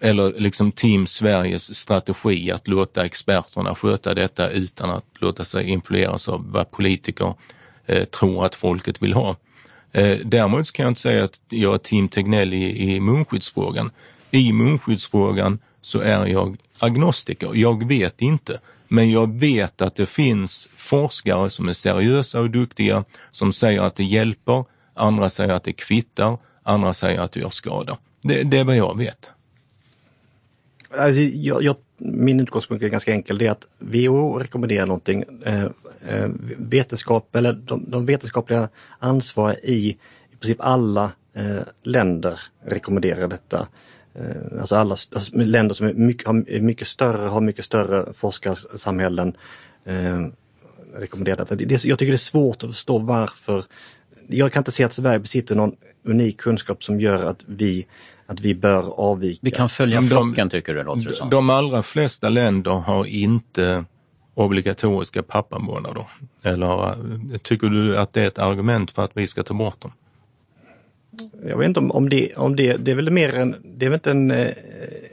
eller liksom Team Sveriges strategi att låta experterna sköta detta utan att låta sig influeras av vad politiker eh, tror att folket vill ha. Eh, däremot kan jag inte säga att jag är Team Tegnell i, i munskyddsfrågan. I munskyddsfrågan så är jag agnostiker. Jag vet inte, men jag vet att det finns forskare som är seriösa och duktiga som säger att det hjälper, andra säger att det kvittar, andra säger att det gör skada. Det, det är vad jag vet. Alltså, jag, jag, min utgångspunkt är ganska enkel. Det är att WHO rekommenderar någonting. Eh, eh, vetenskap, eller de, de vetenskapliga ansvariga i, i princip alla eh, länder rekommenderar detta. Eh, alltså alla alltså länder som är mycket, har mycket större, har mycket större forskarsamhällen eh, rekommenderar detta. Det, jag tycker det är svårt att förstå varför. Jag kan inte se att Sverige besitter någon unik kunskap som gör att vi att vi bör avvika. Vi kan följa de, flocken tycker du, låter det som. De allra flesta länder har inte obligatoriska pappamånader. Eller eh, tycker du att det är ett argument för att vi ska ta bort dem? Jag vet inte om, om, det, om det, det är väl mer en, det är väl inte en, eh,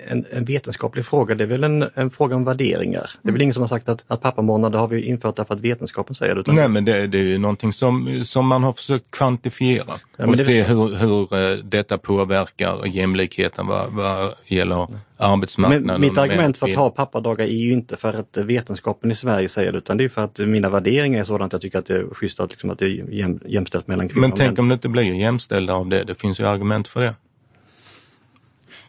en, en vetenskaplig fråga, det är väl en, en fråga om värderingar. Det är väl mm. ingen som har sagt att, att pappamånader har vi infört därför att vetenskapen säger det. Utan... Nej men det, det är ju någonting som, som man har försökt kvantifiera ja, och se hur, hur uh, detta påverkar jämlikheten vad, vad gäller arbetsmarknaden. Men mitt argument för att ha pappadagar är ju inte för att vetenskapen i Sverige säger det utan det är för att mina värderingar är sådana att jag tycker att det är schysst att, liksom, att det är jäm, jämställt mellan kvinnor Men tänk om det inte blir jämställda av det, det finns ju argument för det.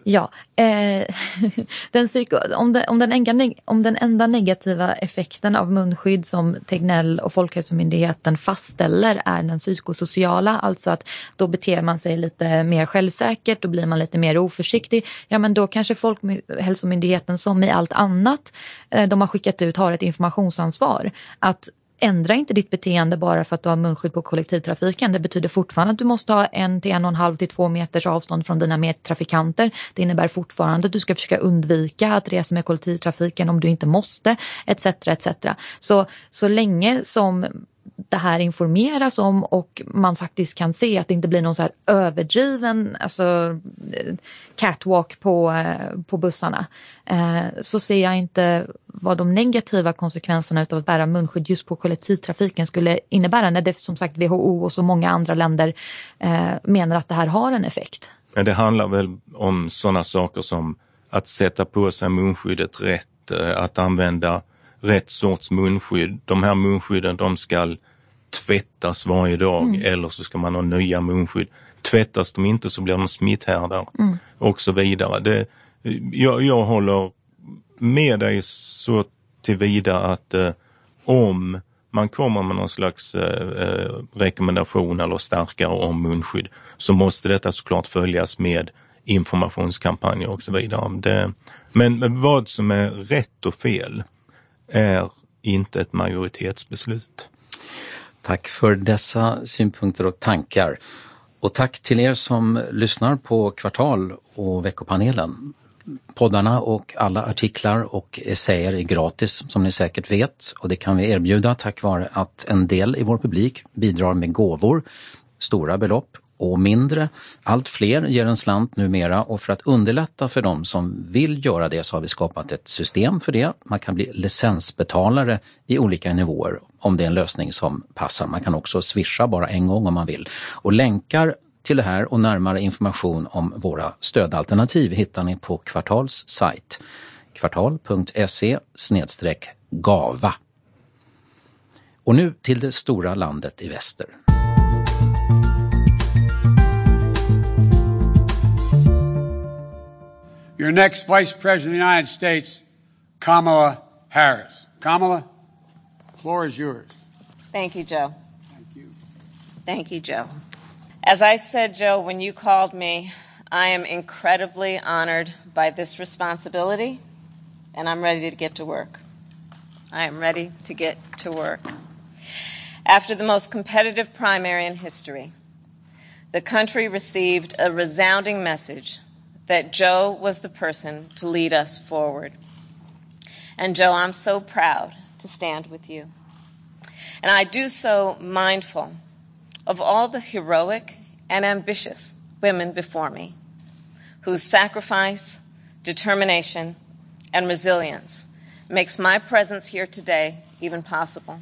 Ja, eh, den psyko, om, den, om, den enda, om den enda negativa effekten av munskydd som Tegnell och Folkhälsomyndigheten fastställer är den psykosociala, alltså att då beter man sig lite mer självsäkert, då blir man lite mer oförsiktig. Ja men då kanske Folkhälsomyndigheten som i allt annat eh, de har skickat ut har ett informationsansvar. Att ändra inte ditt beteende bara för att du har munskydd på kollektivtrafiken. Det betyder fortfarande att du måste ha en till en och en halv till två meters avstånd från dina medtrafikanter. Det innebär fortfarande att du ska försöka undvika att resa med kollektivtrafiken om du inte måste, etc. etc. Så, så länge som det här informeras om och man faktiskt kan se att det inte blir någon så här överdriven alltså, eh, catwalk på, eh, på bussarna eh, så ser jag inte vad de negativa konsekvenserna av att bära munskydd just på kollektivtrafiken skulle innebära när det som sagt WHO och så många andra länder menar att det här har en effekt. Men det handlar väl om sådana saker som att sätta på sig munskyddet rätt, att använda rätt sorts munskydd. De här munskydden de ska tvättas varje dag mm. eller så ska man ha nya munskydd. Tvättas de inte så blir de smitthärdar mm. och så vidare. Det, jag, jag håller med dig så tillvida att eh, om man kommer med någon slags eh, eh, rekommendation eller starkare om munskydd så måste detta såklart följas med informationskampanjer och så vidare. Det, men, men vad som är rätt och fel är inte ett majoritetsbeslut. Tack för dessa synpunkter och tankar. Och tack till er som lyssnar på Kvartal och veckopanelen. Poddarna och alla artiklar och essäer är gratis som ni säkert vet och det kan vi erbjuda tack vare att en del i vår publik bidrar med gåvor, stora belopp och mindre. Allt fler ger en slant numera och för att underlätta för dem som vill göra det så har vi skapat ett system för det. Man kan bli licensbetalare i olika nivåer om det är en lösning som passar. Man kan också swisha bara en gång om man vill. Och länkar till det här och närmare information om våra stödalternativ hittar ni på Kvartals sajt kvartal.se gava. Och nu till det stora landet i väster. Your next Vice President of the United States, Kamala Harris. Kamala, the floor is yours. Thank you, Joe. Thank you. Thank you, Joe. As I said, Joe, when you called me, I am incredibly honored by this responsibility, and I'm ready to get to work. I am ready to get to work. After the most competitive primary in history, the country received a resounding message that Joe was the person to lead us forward. And Joe, I'm so proud to stand with you. And I do so mindful of all the heroic and ambitious women before me whose sacrifice, determination, and resilience makes my presence here today even possible.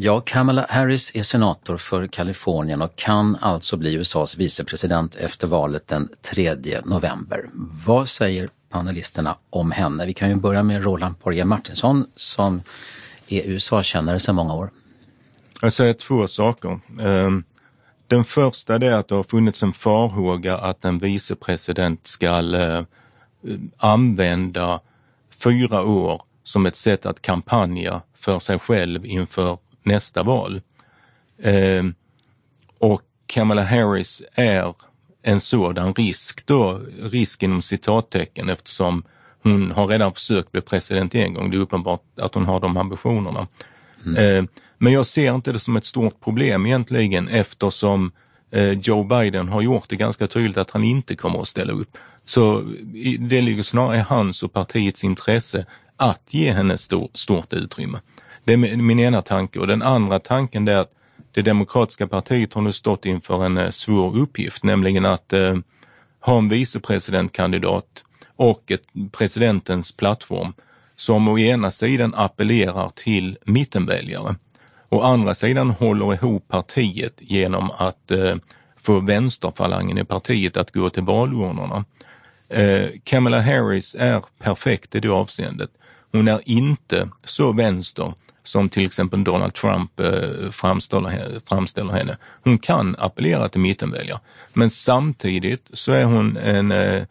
Ja, Kamala Harris är senator för Kalifornien och kan alltså bli USAs vicepresident efter valet den 3 november. Vad säger panelisterna om henne? Vi kan ju börja med Roland Porje Martinsson som är USA-kännare sedan många år. Jag säger två saker. Ehm, den första är att det har funnits en farhåga att en vicepresident ska eh, använda fyra år som ett sätt att kampanja för sig själv inför nästa val. Eh, och Kamala Harris är en sådan risk då, risk inom citattecken eftersom hon har redan försökt bli president en gång. Det är uppenbart att hon har de ambitionerna. Mm. Eh, men jag ser inte det som ett stort problem egentligen eftersom eh, Joe Biden har gjort det ganska tydligt att han inte kommer att ställa upp. Så det ligger snarare i hans och partiets intresse att ge henne stor, stort utrymme. Det är min ena tanke och den andra tanken är att det demokratiska partiet har nu stått inför en eh, svår uppgift, nämligen att eh, ha en vicepresidentkandidat och ett presidentens plattform som å ena sidan appellerar till mittenväljare Å andra sidan håller ihop partiet genom att eh, få vänsterfalangen i partiet att gå till valurnorna. Eh, Kamala Harris är perfekt i det avseendet. Hon är inte så vänster som till exempel Donald Trump eh, framställer, framställer henne. Hon kan appellera till mittenväljare, men samtidigt så är hon en eh,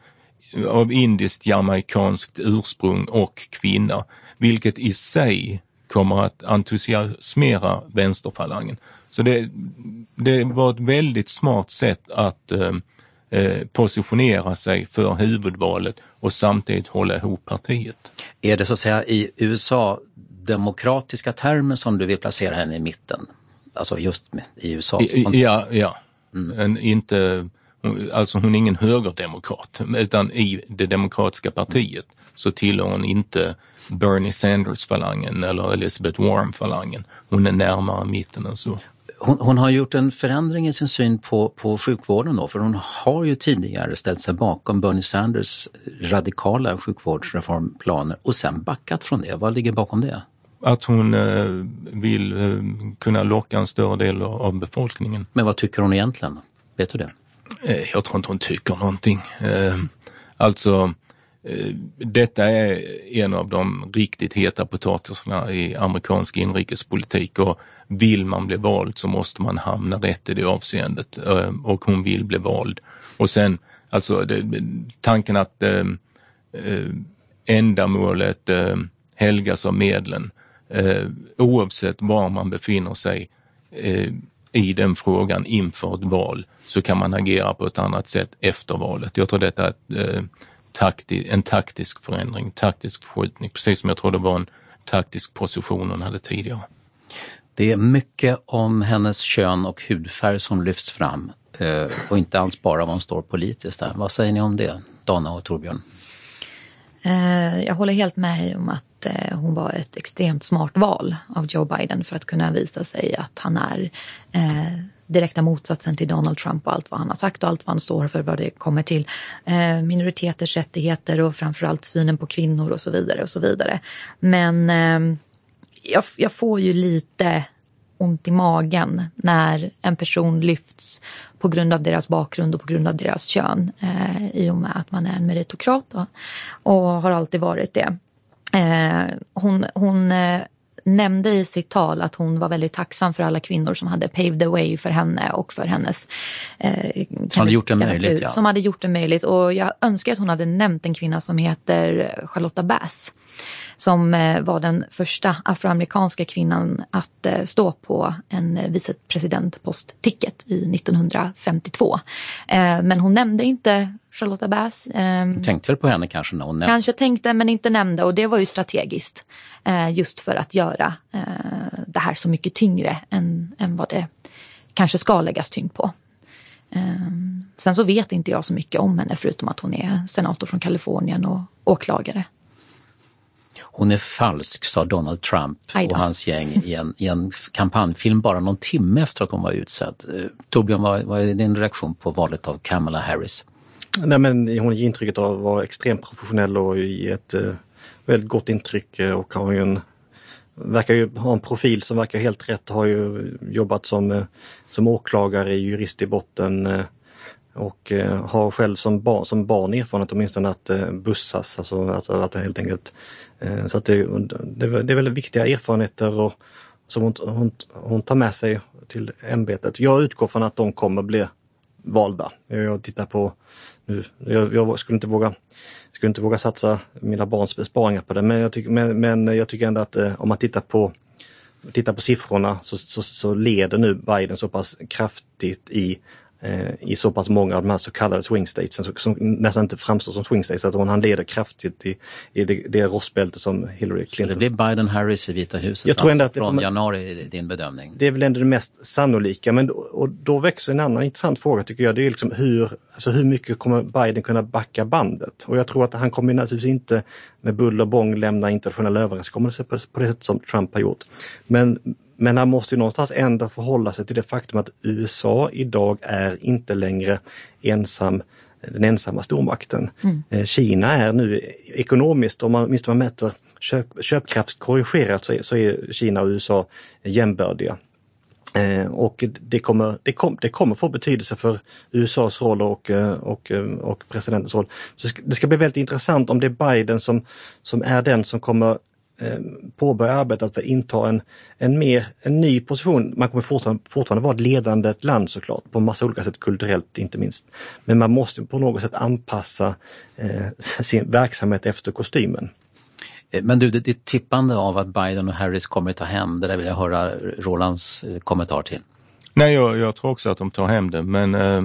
av indiskt jamaikanskt ursprung och kvinna, vilket i sig kommer att entusiasmera vänsterfalangen. Så det, det var ett väldigt smart sätt att eh, eh, positionera sig för huvudvalet och samtidigt hålla ihop partiet. Är det så att säga i USA demokratiska termer som du vill placera henne i mitten? Alltså just i USA? I, ja, ja. Mm. En, inte, alltså hon är ingen högerdemokrat utan i det demokratiska partiet så tillhör hon inte Bernie Sanders-falangen eller Elizabeth Warren-falangen. Hon är närmare mitten än så. Hon, hon, har gjort en förändring i sin syn på, på sjukvården då, för hon har ju tidigare ställt sig bakom Bernie Sanders radikala sjukvårdsreformplaner och sen backat från det. Vad ligger bakom det? Att hon eh, vill eh, kunna locka en större del av befolkningen. Men vad tycker hon egentligen? Vet du det? Eh, jag tror inte hon tycker någonting. Alltså detta är en av de riktigt heta potatisarna i amerikansk inrikespolitik och vill man bli vald så måste man hamna rätt i det avseendet och hon vill bli vald. Och sen alltså det, tanken att eh ändamålet eh, helgas av medlen eh, oavsett var man befinner sig eh, i den frågan inför ett val så kan man agera på ett annat sätt efter valet. Jag tror detta är ett takti, en taktisk förändring, taktisk förskjutning, precis som jag tror det var en taktisk position hon hade tidigare. Det är mycket om hennes kön och hudfärg som lyfts fram eh, och inte alls bara vad hon står politiskt där. Vad säger ni om det, Dana och Torbjörn? Eh, jag håller helt med om att eh, hon var ett extremt smart val av Joe Biden för att kunna visa sig att han är eh, direkta motsatsen till Donald Trump och allt vad han har sagt och allt vad han står för vad det kommer till eh, minoriteters rättigheter och framförallt synen på kvinnor och så vidare och så vidare. Men eh, jag, jag får ju lite ont i magen när en person lyfts på grund av deras bakgrund och på grund av deras kön eh, i och med att man är en meritokrat och, och har alltid varit det. Eh, hon, hon eh, nämnde i sitt tal att hon var väldigt tacksam för alla kvinnor som hade paved the way för henne och för hennes eh, Som hade gjort det möjligt. Ja. Som hade gjort det möjligt. Och jag önskar att hon hade nämnt en kvinna som heter Charlotta Bass som eh, var den första afroamerikanska kvinnan att eh, stå på en vicepresidentpostticket i 1952. Eh, men hon nämnde inte Charlotta Bass. Hon tänkte väl på henne kanske när hon nämnde? Kanske tänkte men inte nämnde och det var ju strategiskt. Just för att göra det här så mycket tyngre än, än vad det kanske ska läggas tyngd på. Sen så vet inte jag så mycket om henne förutom att hon är senator från Kalifornien och åklagare. Hon är falsk, sa Donald Trump och hans gäng i en, i en kampanjfilm bara någon timme efter att hon var utsedd. Eh, Torbjörn, vad, vad är din reaktion på valet av Kamala Harris? Nej, men hon ger intrycket av att vara extremt professionell och ge ett eh, väldigt gott intryck eh, och har ju en verkar ju ha en profil som verkar helt rätt. Har ju jobbat som, eh, som åklagare, jurist i botten eh, och eh, har själv som barn, som barn erfarenhet åtminstone att eh, bussas, alltså att, att helt enkelt. Eh, så att det, det, det är väldigt viktiga erfarenheter och, som hon, hon, hon tar med sig till ämbetet. Jag utgår från att de kommer bli valda. Jag tittar på nu, jag, jag skulle inte våga skulle inte våga satsa mina barns besparingar på det men jag, tycker, men, men jag tycker ändå att eh, om man tittar på tittar på siffrorna så, så, så, leder nu Biden så pass kraftigt i Eh, i så pass många av de här så kallade swing statesen som, som nästan inte framstår som swing states. Att han leder kraftigt i, i det, det rostbälte som Hillary Clinton... Så det blir Biden-Harris i Vita huset jag tror ändå att från man, januari i din bedömning? Det är väl ändå det mest sannolika men och då växer en annan intressant fråga tycker jag. Det är liksom hur, alltså hur mycket kommer Biden kunna backa bandet? Och jag tror att han kommer naturligtvis inte med buller och bång lämna internationella överenskommelser på, på det sätt som Trump har gjort. Men men han måste ju någonstans ändå förhålla sig till det faktum att USA idag är inte längre ensam den ensamma stormakten. Mm. Eh, Kina är nu ekonomiskt, om man, åtminstone man mäter köp, köpkraftskorrigerat så är, så är Kina och USA jämbördiga. Eh, och det kommer, det, kom, det kommer få betydelse för USAs roll och, eh, och, eh, och presidentens roll. Så det ska bli väldigt intressant om det är Biden som, som är den som kommer påbörja arbetet för att inta en, en, mer, en ny position. Man kommer fortfarande, fortfarande vara ett ledande land såklart, på massa olika sätt, kulturellt inte minst. Men man måste på något sätt anpassa eh, sin verksamhet efter kostymen. Eh, men du, ditt tippande av att Biden och Harris kommer att ta hem, det där vill jag höra Rolands eh, kommentar till. Nej, jag, jag tror också att de tar hem det, men eh,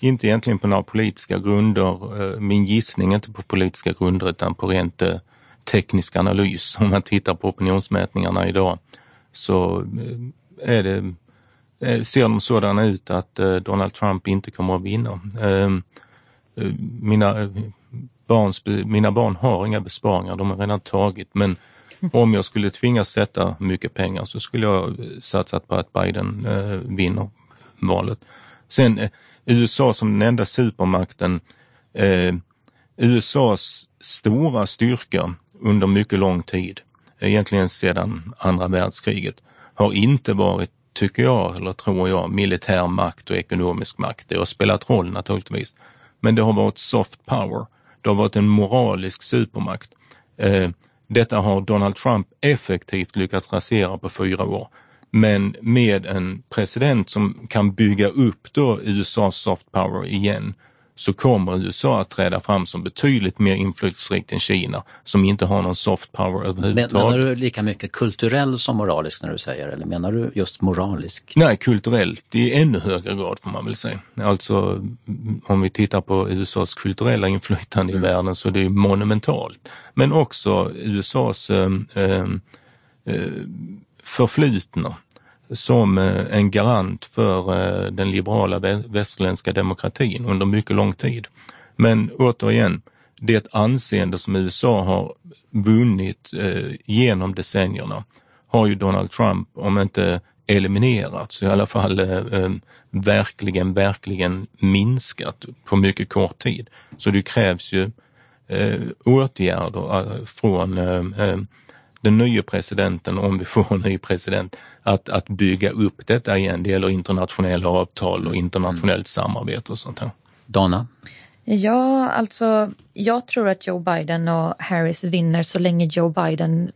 inte egentligen på några politiska grunder. Eh, min gissning är inte på politiska grunder utan på rent eh, teknisk analys. Om man tittar på opinionsmätningarna idag så eh, är det, eh, ser de sådana ut att eh, Donald Trump inte kommer att vinna. Ehm, mina, barns, mina barn har inga besparingar, de har redan tagit men om jag skulle tvingas sätta mycket pengar så skulle jag satsat på att Biden vinner valet. Sen USA som den enda supermakten, USAs stora styrka under mycket lång tid, egentligen sedan andra världskriget, har inte varit, tycker jag, eller tror jag, militär makt och ekonomisk makt. Det har spelat roll naturligtvis, men det har varit soft power. Det har varit en moralisk supermakt. Eh, detta har Donald Trump effektivt lyckats rasera på fyra år. Men med en president som kan bygga upp då USAs soft power igen så kommer USA att träda fram som betydligt mer inflytelserikt än Kina som inte har någon soft power överhuvudtaget. menar du lika mycket kulturell som moralisk när du säger eller menar du just moralisk? Nej, kulturellt i ännu högre grad får man väl säga. Alltså om vi tittar på USAs kulturella inflytande mm. i världen så är det monumentalt. Men också USAs äh, äh, förflutna som eh, en garant för eh, den liberala västerländska demokratin under mycket lång tid. Men återigen, det anseende som USA har vunnit eh, genom decennierna har ju Donald Trump, om inte eliminerat, så i alla fall verkligen, verkligen minskat på mycket kort tid. Så det krävs ju åtgärder från den nya presidenten, om vi får en ny president, att, att bygga upp detta igen. Det gäller internationella avtal och internationellt samarbete och sånt här. Dana? Ja, alltså jag tror att Joe Biden och Harris vinner så länge Joe Biden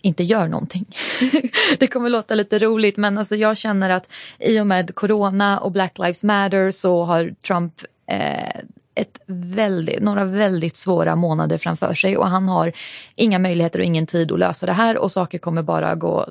inte gör någonting. det kommer låta lite roligt men alltså jag känner att i och med corona och Black Lives Matter så har Trump eh, ett väldigt, några väldigt svåra månader framför sig och han har inga möjligheter och ingen tid att lösa det här och saker kommer bara gå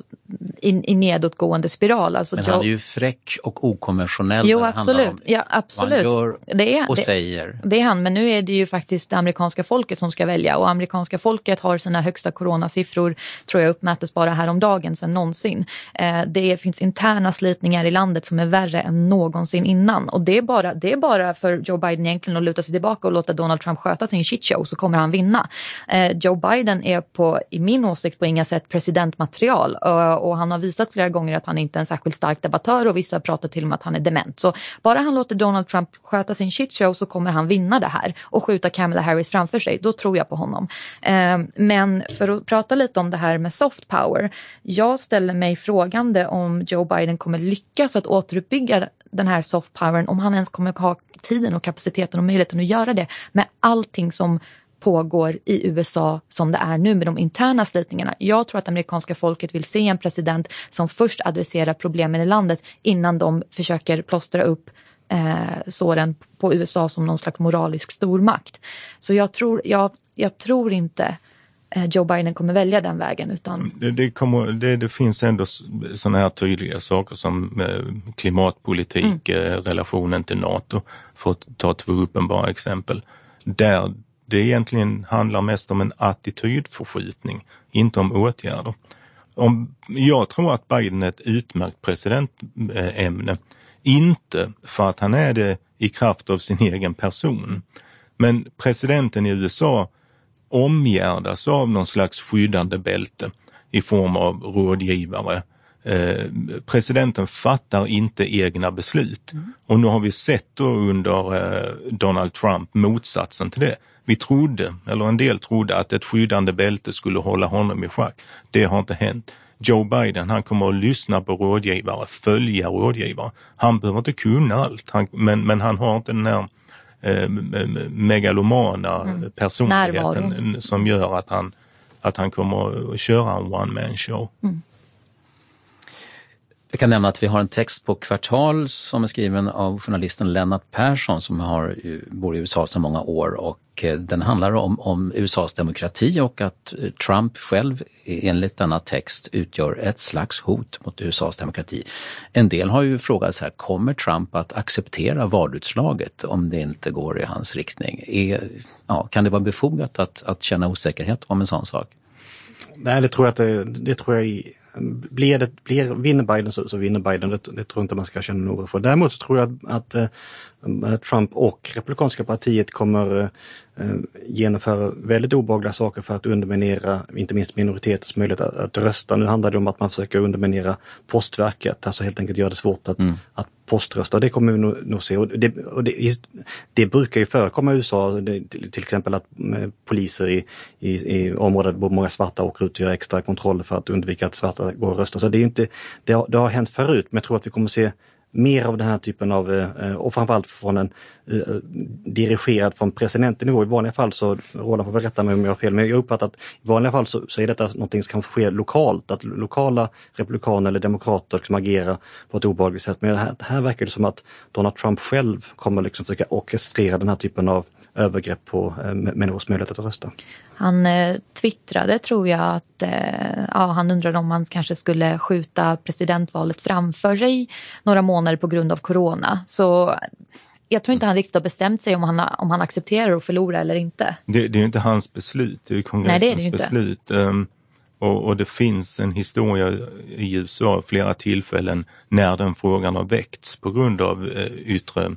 i nedåtgående spiral. Alltså Men han är ju fräck och okonventionell. Jo, absolut. Ja, absolut. han gör det är, och det, säger. Det är han, men nu är det ju faktiskt det amerikanska folket som ska välja och amerikanska folket har sina högsta coronasiffror, tror jag uppmättes bara häromdagen sedan någonsin. Eh, det finns interna slitningar i landet som är värre än någonsin innan och det är bara, det är bara för Joe Biden egentligen att luta luta sig tillbaka och låta Donald Trump sköta sin shitshow så kommer han vinna. Eh, Joe Biden är på, i min åsikt på inga sätt presidentmaterial eh, och han har visat flera gånger att han inte är en särskilt stark debattör och vissa pratar till och med att han är dement. Så bara han låter Donald Trump sköta sin shitshow så kommer han vinna det här och skjuta Kamala Harris framför sig. Då tror jag på honom. Eh, men för att prata lite om det här med soft power. Jag ställer mig frågande om Joe Biden kommer lyckas att återuppbygga den här soft powern, om han ens kommer ha tiden och kapaciteten och möjligheten att göra det med allting som pågår i USA som det är nu med de interna slitningarna. Jag tror att amerikanska folket vill se en president som först adresserar problemen i landet innan de försöker plåstra upp eh, såren på USA som någon slags moralisk stormakt. Så jag tror, jag, jag tror inte Joe Biden kommer välja den vägen. Utan... Det, det, kommer, det, det finns ändå sådana här tydliga saker som eh, klimatpolitik, mm. Eh, relationen till NATO, för att ta två uppenbara exempel. Där det egentligen handlar mest om en attitydförskjutning, inte om åtgärder. Om, jag tror att Biden är ett utmärkt presidentämne, inte för att han är det i kraft av sin egen person. Men presidenten i USA omgärdas av någon slags skyddande bälte i form av rådgivare. Eh, presidenten fattar inte egna beslut mm. och nu har vi sett under eh, Donald Trump motsatsen till det. Vi trodde, eller en del trodde, att ett skyddande bälte skulle hålla honom i schack. Det har inte hänt. Joe Biden, han kommer att lyssna på rådgivare, följa rådgivare. Han behöver inte kunna allt, han, men, men han har inte den här eh, megalomana mm. personligheten Närvaro. som gör att han, att han kommer att köra en one man show. Mm. Jag kan nämna att vi har en text på Kvartal som är skriven av journalisten Lennart Persson som har, eh, bor i USA sedan många år och eh, den handlar om, om USAs demokrati och att eh, Trump själv enligt denna text utgör ett slags hot mot USAs demokrati. En del har ju frågat så här, kommer Trump att acceptera valutslaget om det inte går i hans riktning? Är, ja, kan det vara befogat att, att känna osäkerhet om en sån sak? Nej, det tror jag, att det, det tror jag blir det, blir, vinner Biden så, så vinner Biden. Det, det tror inte man ska känna någon för. Däremot så tror jag att, att äh, Trump och Republikanska partiet kommer äh, genomföra väldigt obehagliga saker för att underminera inte minst minoriteters möjlighet att, att, rösta. Nu handlar det om att man försöker underminera postverket, alltså helt enkelt göra det svårt att, mm. att poströsta. Det kommer vi nog, nog se. Och det, och det, det, brukar ju förekomma i USA, det, till, till, exempel att eh, poliser i, i, i områden där många svarta åker ut och gör extra kontroller för att undvika att svarta går och röstar. Så det, är inte, det, har, det har hänt förut, men jag tror att vi kommer se mer av den här typen av, eh, och framförallt från en eh, dirigerad från presidentnivå. I vanliga fall så, Roland får väl rätta mig om jag har fel, men jag uppfattar att i vanliga fall så, så är detta någonting som kan ske lokalt, att lokala republikaner eller demokrater liksom agerar på ett obehagligt sätt. Men här, här verkar det som att Donald Trump själv kommer liksom försöka orkestrera den här typen av övergrepp på eh, människors möjlighet att rösta. Han eh, twittrade tror jag att eh, ja, han undrade om man kanske skulle skjuta presidentvalet framför sig några månader på grund av corona. Så jag tror inte han riktigt har bestämt sig om han, om han accepterar att förlora eller inte. Det, det är inte hans beslut, det är kongressens Nej, det är det beslut. Um, och, och, det finns en historia i USA flera tillfällen när den frågan har väckts på grund av eh, yttre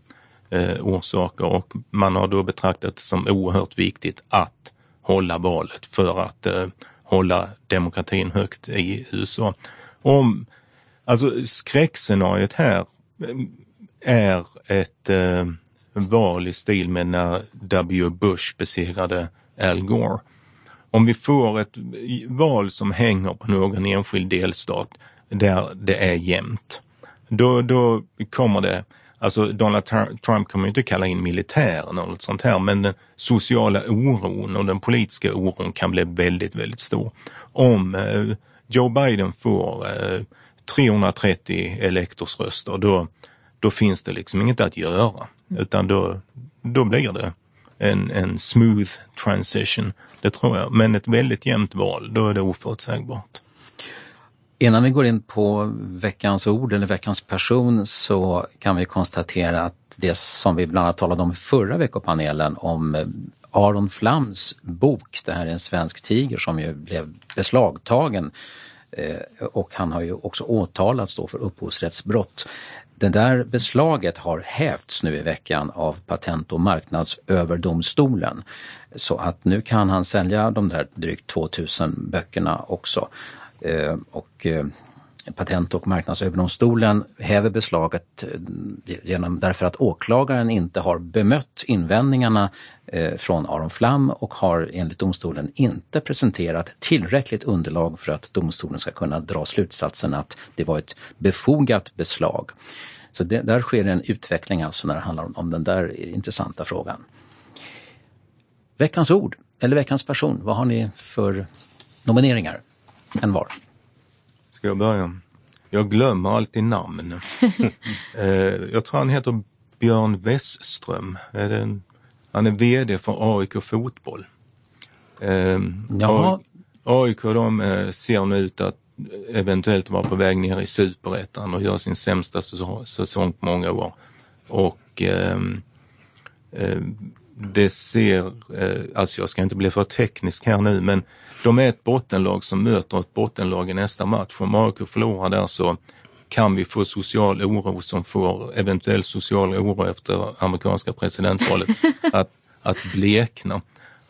eh, orsaker och man har då betraktat det som oerhört viktigt att hålla valet för att eh, hålla demokratin högt i USA. Om, alltså skräckscenariot här eh, är ett eh, val i stil med när W. Bush besegrade Al Gore. Om vi får ett eh, val som hänger på någon enskild delstat där det är jämnt, då, då kommer det Alltså Donald Trump kommer inte kalla in militären eller något sånt här, men den sociala oron och den politiska oron kan bli väldigt, väldigt stor. Om eh, Joe Biden får eh, 330 elektorsröster, då, då finns det liksom inget att göra, utan då, då blir det en, en smooth transition, det tror jag. Men ett väldigt jämnt val, då är det oförutsägbart. Innan vi går in på veckans ord eller veckans person så kan vi konstatera att det som vi bland annat talade om i förra veckopanelen om eh, Aron Flams bok, det här är en svensk tiger som ju blev beslagtagen eh, och han har ju också åtalats då för upphovsrättsbrott. Det där beslaget har hävts nu i veckan av Patent och marknadsöverdomstolen. Så att nu kan han sälja de där drygt 2000 böckerna också. Eh, och eh, Patent och marknadsöverdomstolen häver beslaget eh, genom, därför att åklagaren inte har bemött invändningarna från Aron Flam och har enligt domstolen inte presenterat tillräckligt underlag för att domstolen ska kunna dra slutsatsen att det var ett befogat beslag. Så det, där sker en utveckling alltså när det handlar om, om den där intressanta frågan. Veckans ord, eller veckans person, vad har ni för nomineringar? En var. Ska jag börja? Jag glömmer alltid namn. eh, jag tror han heter Björn Westström. Är det han är VD för AIK Fotboll. Eh, Jaha. AIK de eh, ser nu ut att eventuellt vara på väg ner i superettan och gör sin sämsta säsong, säsong på många år. Och ehm, eh, det ser, eh, alltså jag ska inte bli för teknisk här nu, men de är ett bottenlag som möter ett bottenlag i nästa match. Om AIK förlorar där så kan vi få social oro som får eventuell social oro efter amerikanska presidentvalet att, att blekna.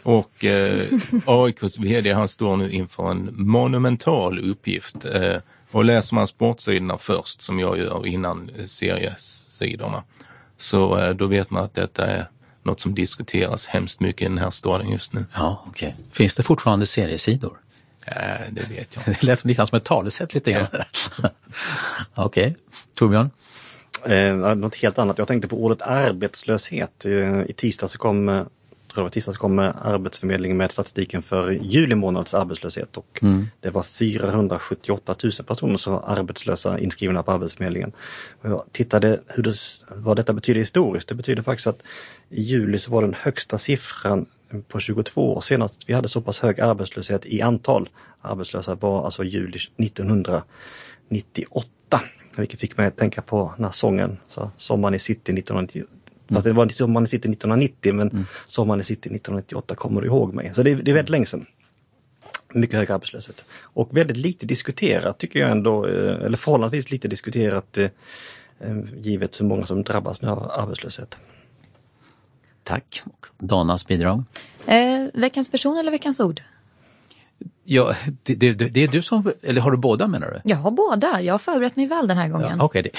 Och eh, AIKs VD han står nu inför en monumental uppgift. Eh, och läser man sportsidorna först som jag gör innan eh, seriesidorna så eh, då vet man att detta är något som diskuteras hemskt mycket i den här staden just nu. Ja, okej. Okay. Finns det fortfarande seriesidor? Ja, det vet jag Det lät lite som ett talesätt lite grann. okej. Okay. Torbjörn? Eh, något helt annat. Jag tänkte på ordet arbetslöshet. I, I tisdag så kom tror jag tisdags kom Arbetsförmedlingen med statistiken för juli månads arbetslöshet och mm. det var 478 000 personer som var arbetslösa inskrivna på Arbetsförmedlingen. Och jag tittade hur det, vad detta betyder historiskt. Det betyder faktiskt att i juli så var den högsta siffran på 22 år senast vi hade så pass hög arbetslöshet i antal arbetslösa var alltså juli 1998. Vilket fick mig att tänka på den här sången, så, Sommaren i city 1998 Mm. Fast det var Sommaren i city 1990 men mm. Sommaren i city 1998 kommer du ihåg mig. Så det, det är väldigt länge sedan. Mycket hög arbetslöshet. Och väldigt lite diskuterat tycker jag ändå, eh, eller förhållandevis lite diskuterat eh, eh, givet hur många som drabbas nu av arbetslöshet. Tack. Danas bidrag? Eh, veckans person eller veckans ord? Ja, det, det, det, är du som, eller har du båda menar du? Jag har båda, jag har förberett mig väl den här gången. Ja, okay, det.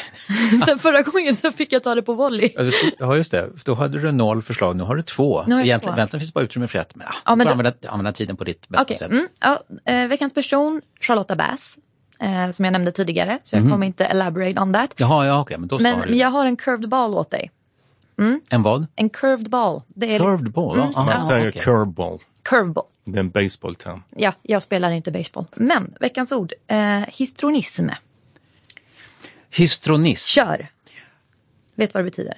Förra gången så fick jag ta det på volley. Ja just det, då hade du noll förslag, nu har du två. Nu har Egentligen, två. Egentligen finns det bara utrymme för ett, men, ja, Ja, men får då- använda, använda tiden på ditt bästa Okej, sätt. mm, ja, eh, veckans person, Charlotta Bass, eh, som jag nämnde tidigare. Så jag Mhm. kommer inte elaborate on that. Jaha, ja okej, men då Men, men du. jag har en curved ball åt dig. Mm, En vad? en curved ball. Det är Curved ball? Mm, Aha, ja. säger okej. curveball. Curveball. Det är en baseballterm. Ja, jag spelar inte baseball. Men veckans ord, eh, histronism. Histronism? Kör! Vet vad det betyder?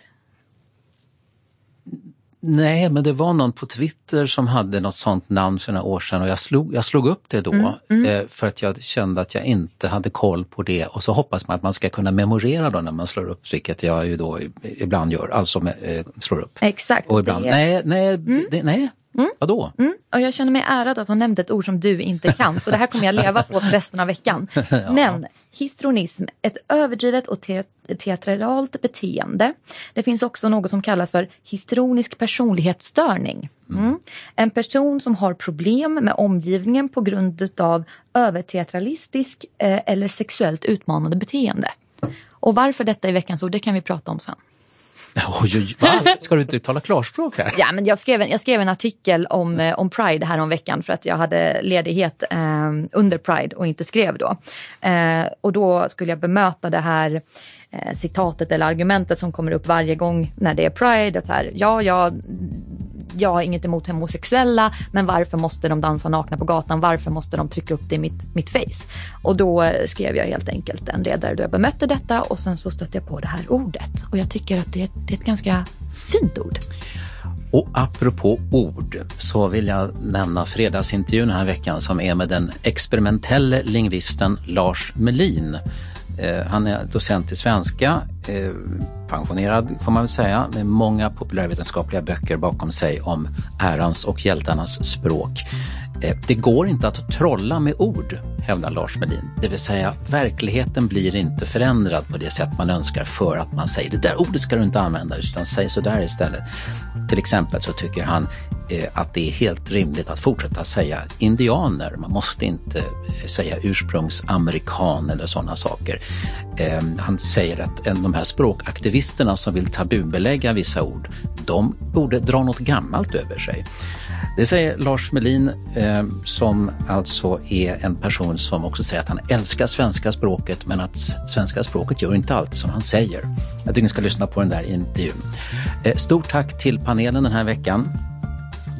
Nej, men det var någon på Twitter som hade något sånt namn för några år sedan och jag slog, jag slog upp det då Mm, mm. Eh, för att jag kände att jag inte hade koll på det och så hoppas man att man ska kunna memorera då när man slår upp, vilket jag ju då ibland gör, alltså med, eh, slår upp. Exakt. Och ibland, det- nej, nej, det, nej, vadå? Mm, och jag känner mig ärad att hon nämnde ett ord som du inte kan, så det här kommer jag leva på resten av veckan. Ja. Men histronism, ett överdrivet och te teatralt beteende. Det finns också något som kallas för histronisk personlighetsstörning. Mm. En person som har problem med omgivningen på grund av överteatralistisk eh, eller sexuellt utmanande beteende. Och varför detta är veckans ord, det kan vi prata om sen. Oj, oj, va? Ska du inte tala klarspråk här? Ja, men jag skrev en, jag skrev en artikel om, eh, om Pride här om veckan för att jag hade ledighet eh, under Pride och inte skrev då. Eh, och då skulle jag bemöta det här eh, citatet eller argumentet som kommer upp varje gång när det är Pride. Att så här, ja, ja, jag har inget emot homosexuella, men varför måste de dansa nakna på gatan? Varför måste de trycka upp det i mitt, mitt face? Och då skrev jag helt enkelt en ledare då jag bemötte detta och sen så stötte jag på det här ordet. Och jag tycker att det, är- det är ett ganska fint ord. Och apropå ord så vill jag nämna fredagsintervjun den här veckan som är med den experimentelle lingvisten Lars Melin. Eh, han är docent i svenska, eh, pensionerad får man väl säga, med många populärvetenskapliga böcker bakom sig om ärans och hjältarnas språk. Eh, det går inte att trolla med ord hävdar Lars Melin. Det vill säga, verkligheten blir inte förändrad på det sätt man önskar för att man säger det där ordet ska du inte använda, utan säg sådär istället. Till exempel så tycker han eh, att det är helt rimligt att fortsätta säga indianer. Man måste inte eh, säga ursprungsamerikan eller sådana saker. Ehm, han säger att de här språkaktivisterna som vill tabubelägga vissa ord, de borde dra något gammalt över sig. Det säger Lars Melin eh, som alltså är en person som också säger att han älskar svenska språket men att svenska språket gör inte allt som han säger. Jag tycker ni ska lyssna på den där intervjun. Eh, stort tack till panelen den här veckan.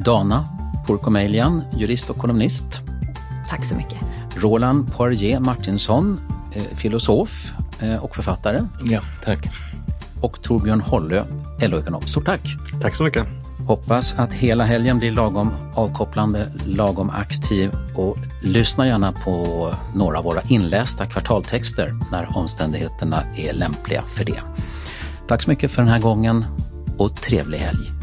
Dana Pourkomelian, jurist och kolumnist. Tack så mycket. Roland Poirier Martinsson, eh, filosof och författare. Ja, tack. Och Torbjörn Hollö, LO-ekonom. Stort tack. Tack så mycket. Hoppas att hela helgen blir lagom avkopplande, lagom aktiv och lyssna gärna på några av våra inlästa kvartaltexter när omständigheterna är lämpliga för det. Tack så mycket för den här gången och trevlig helg.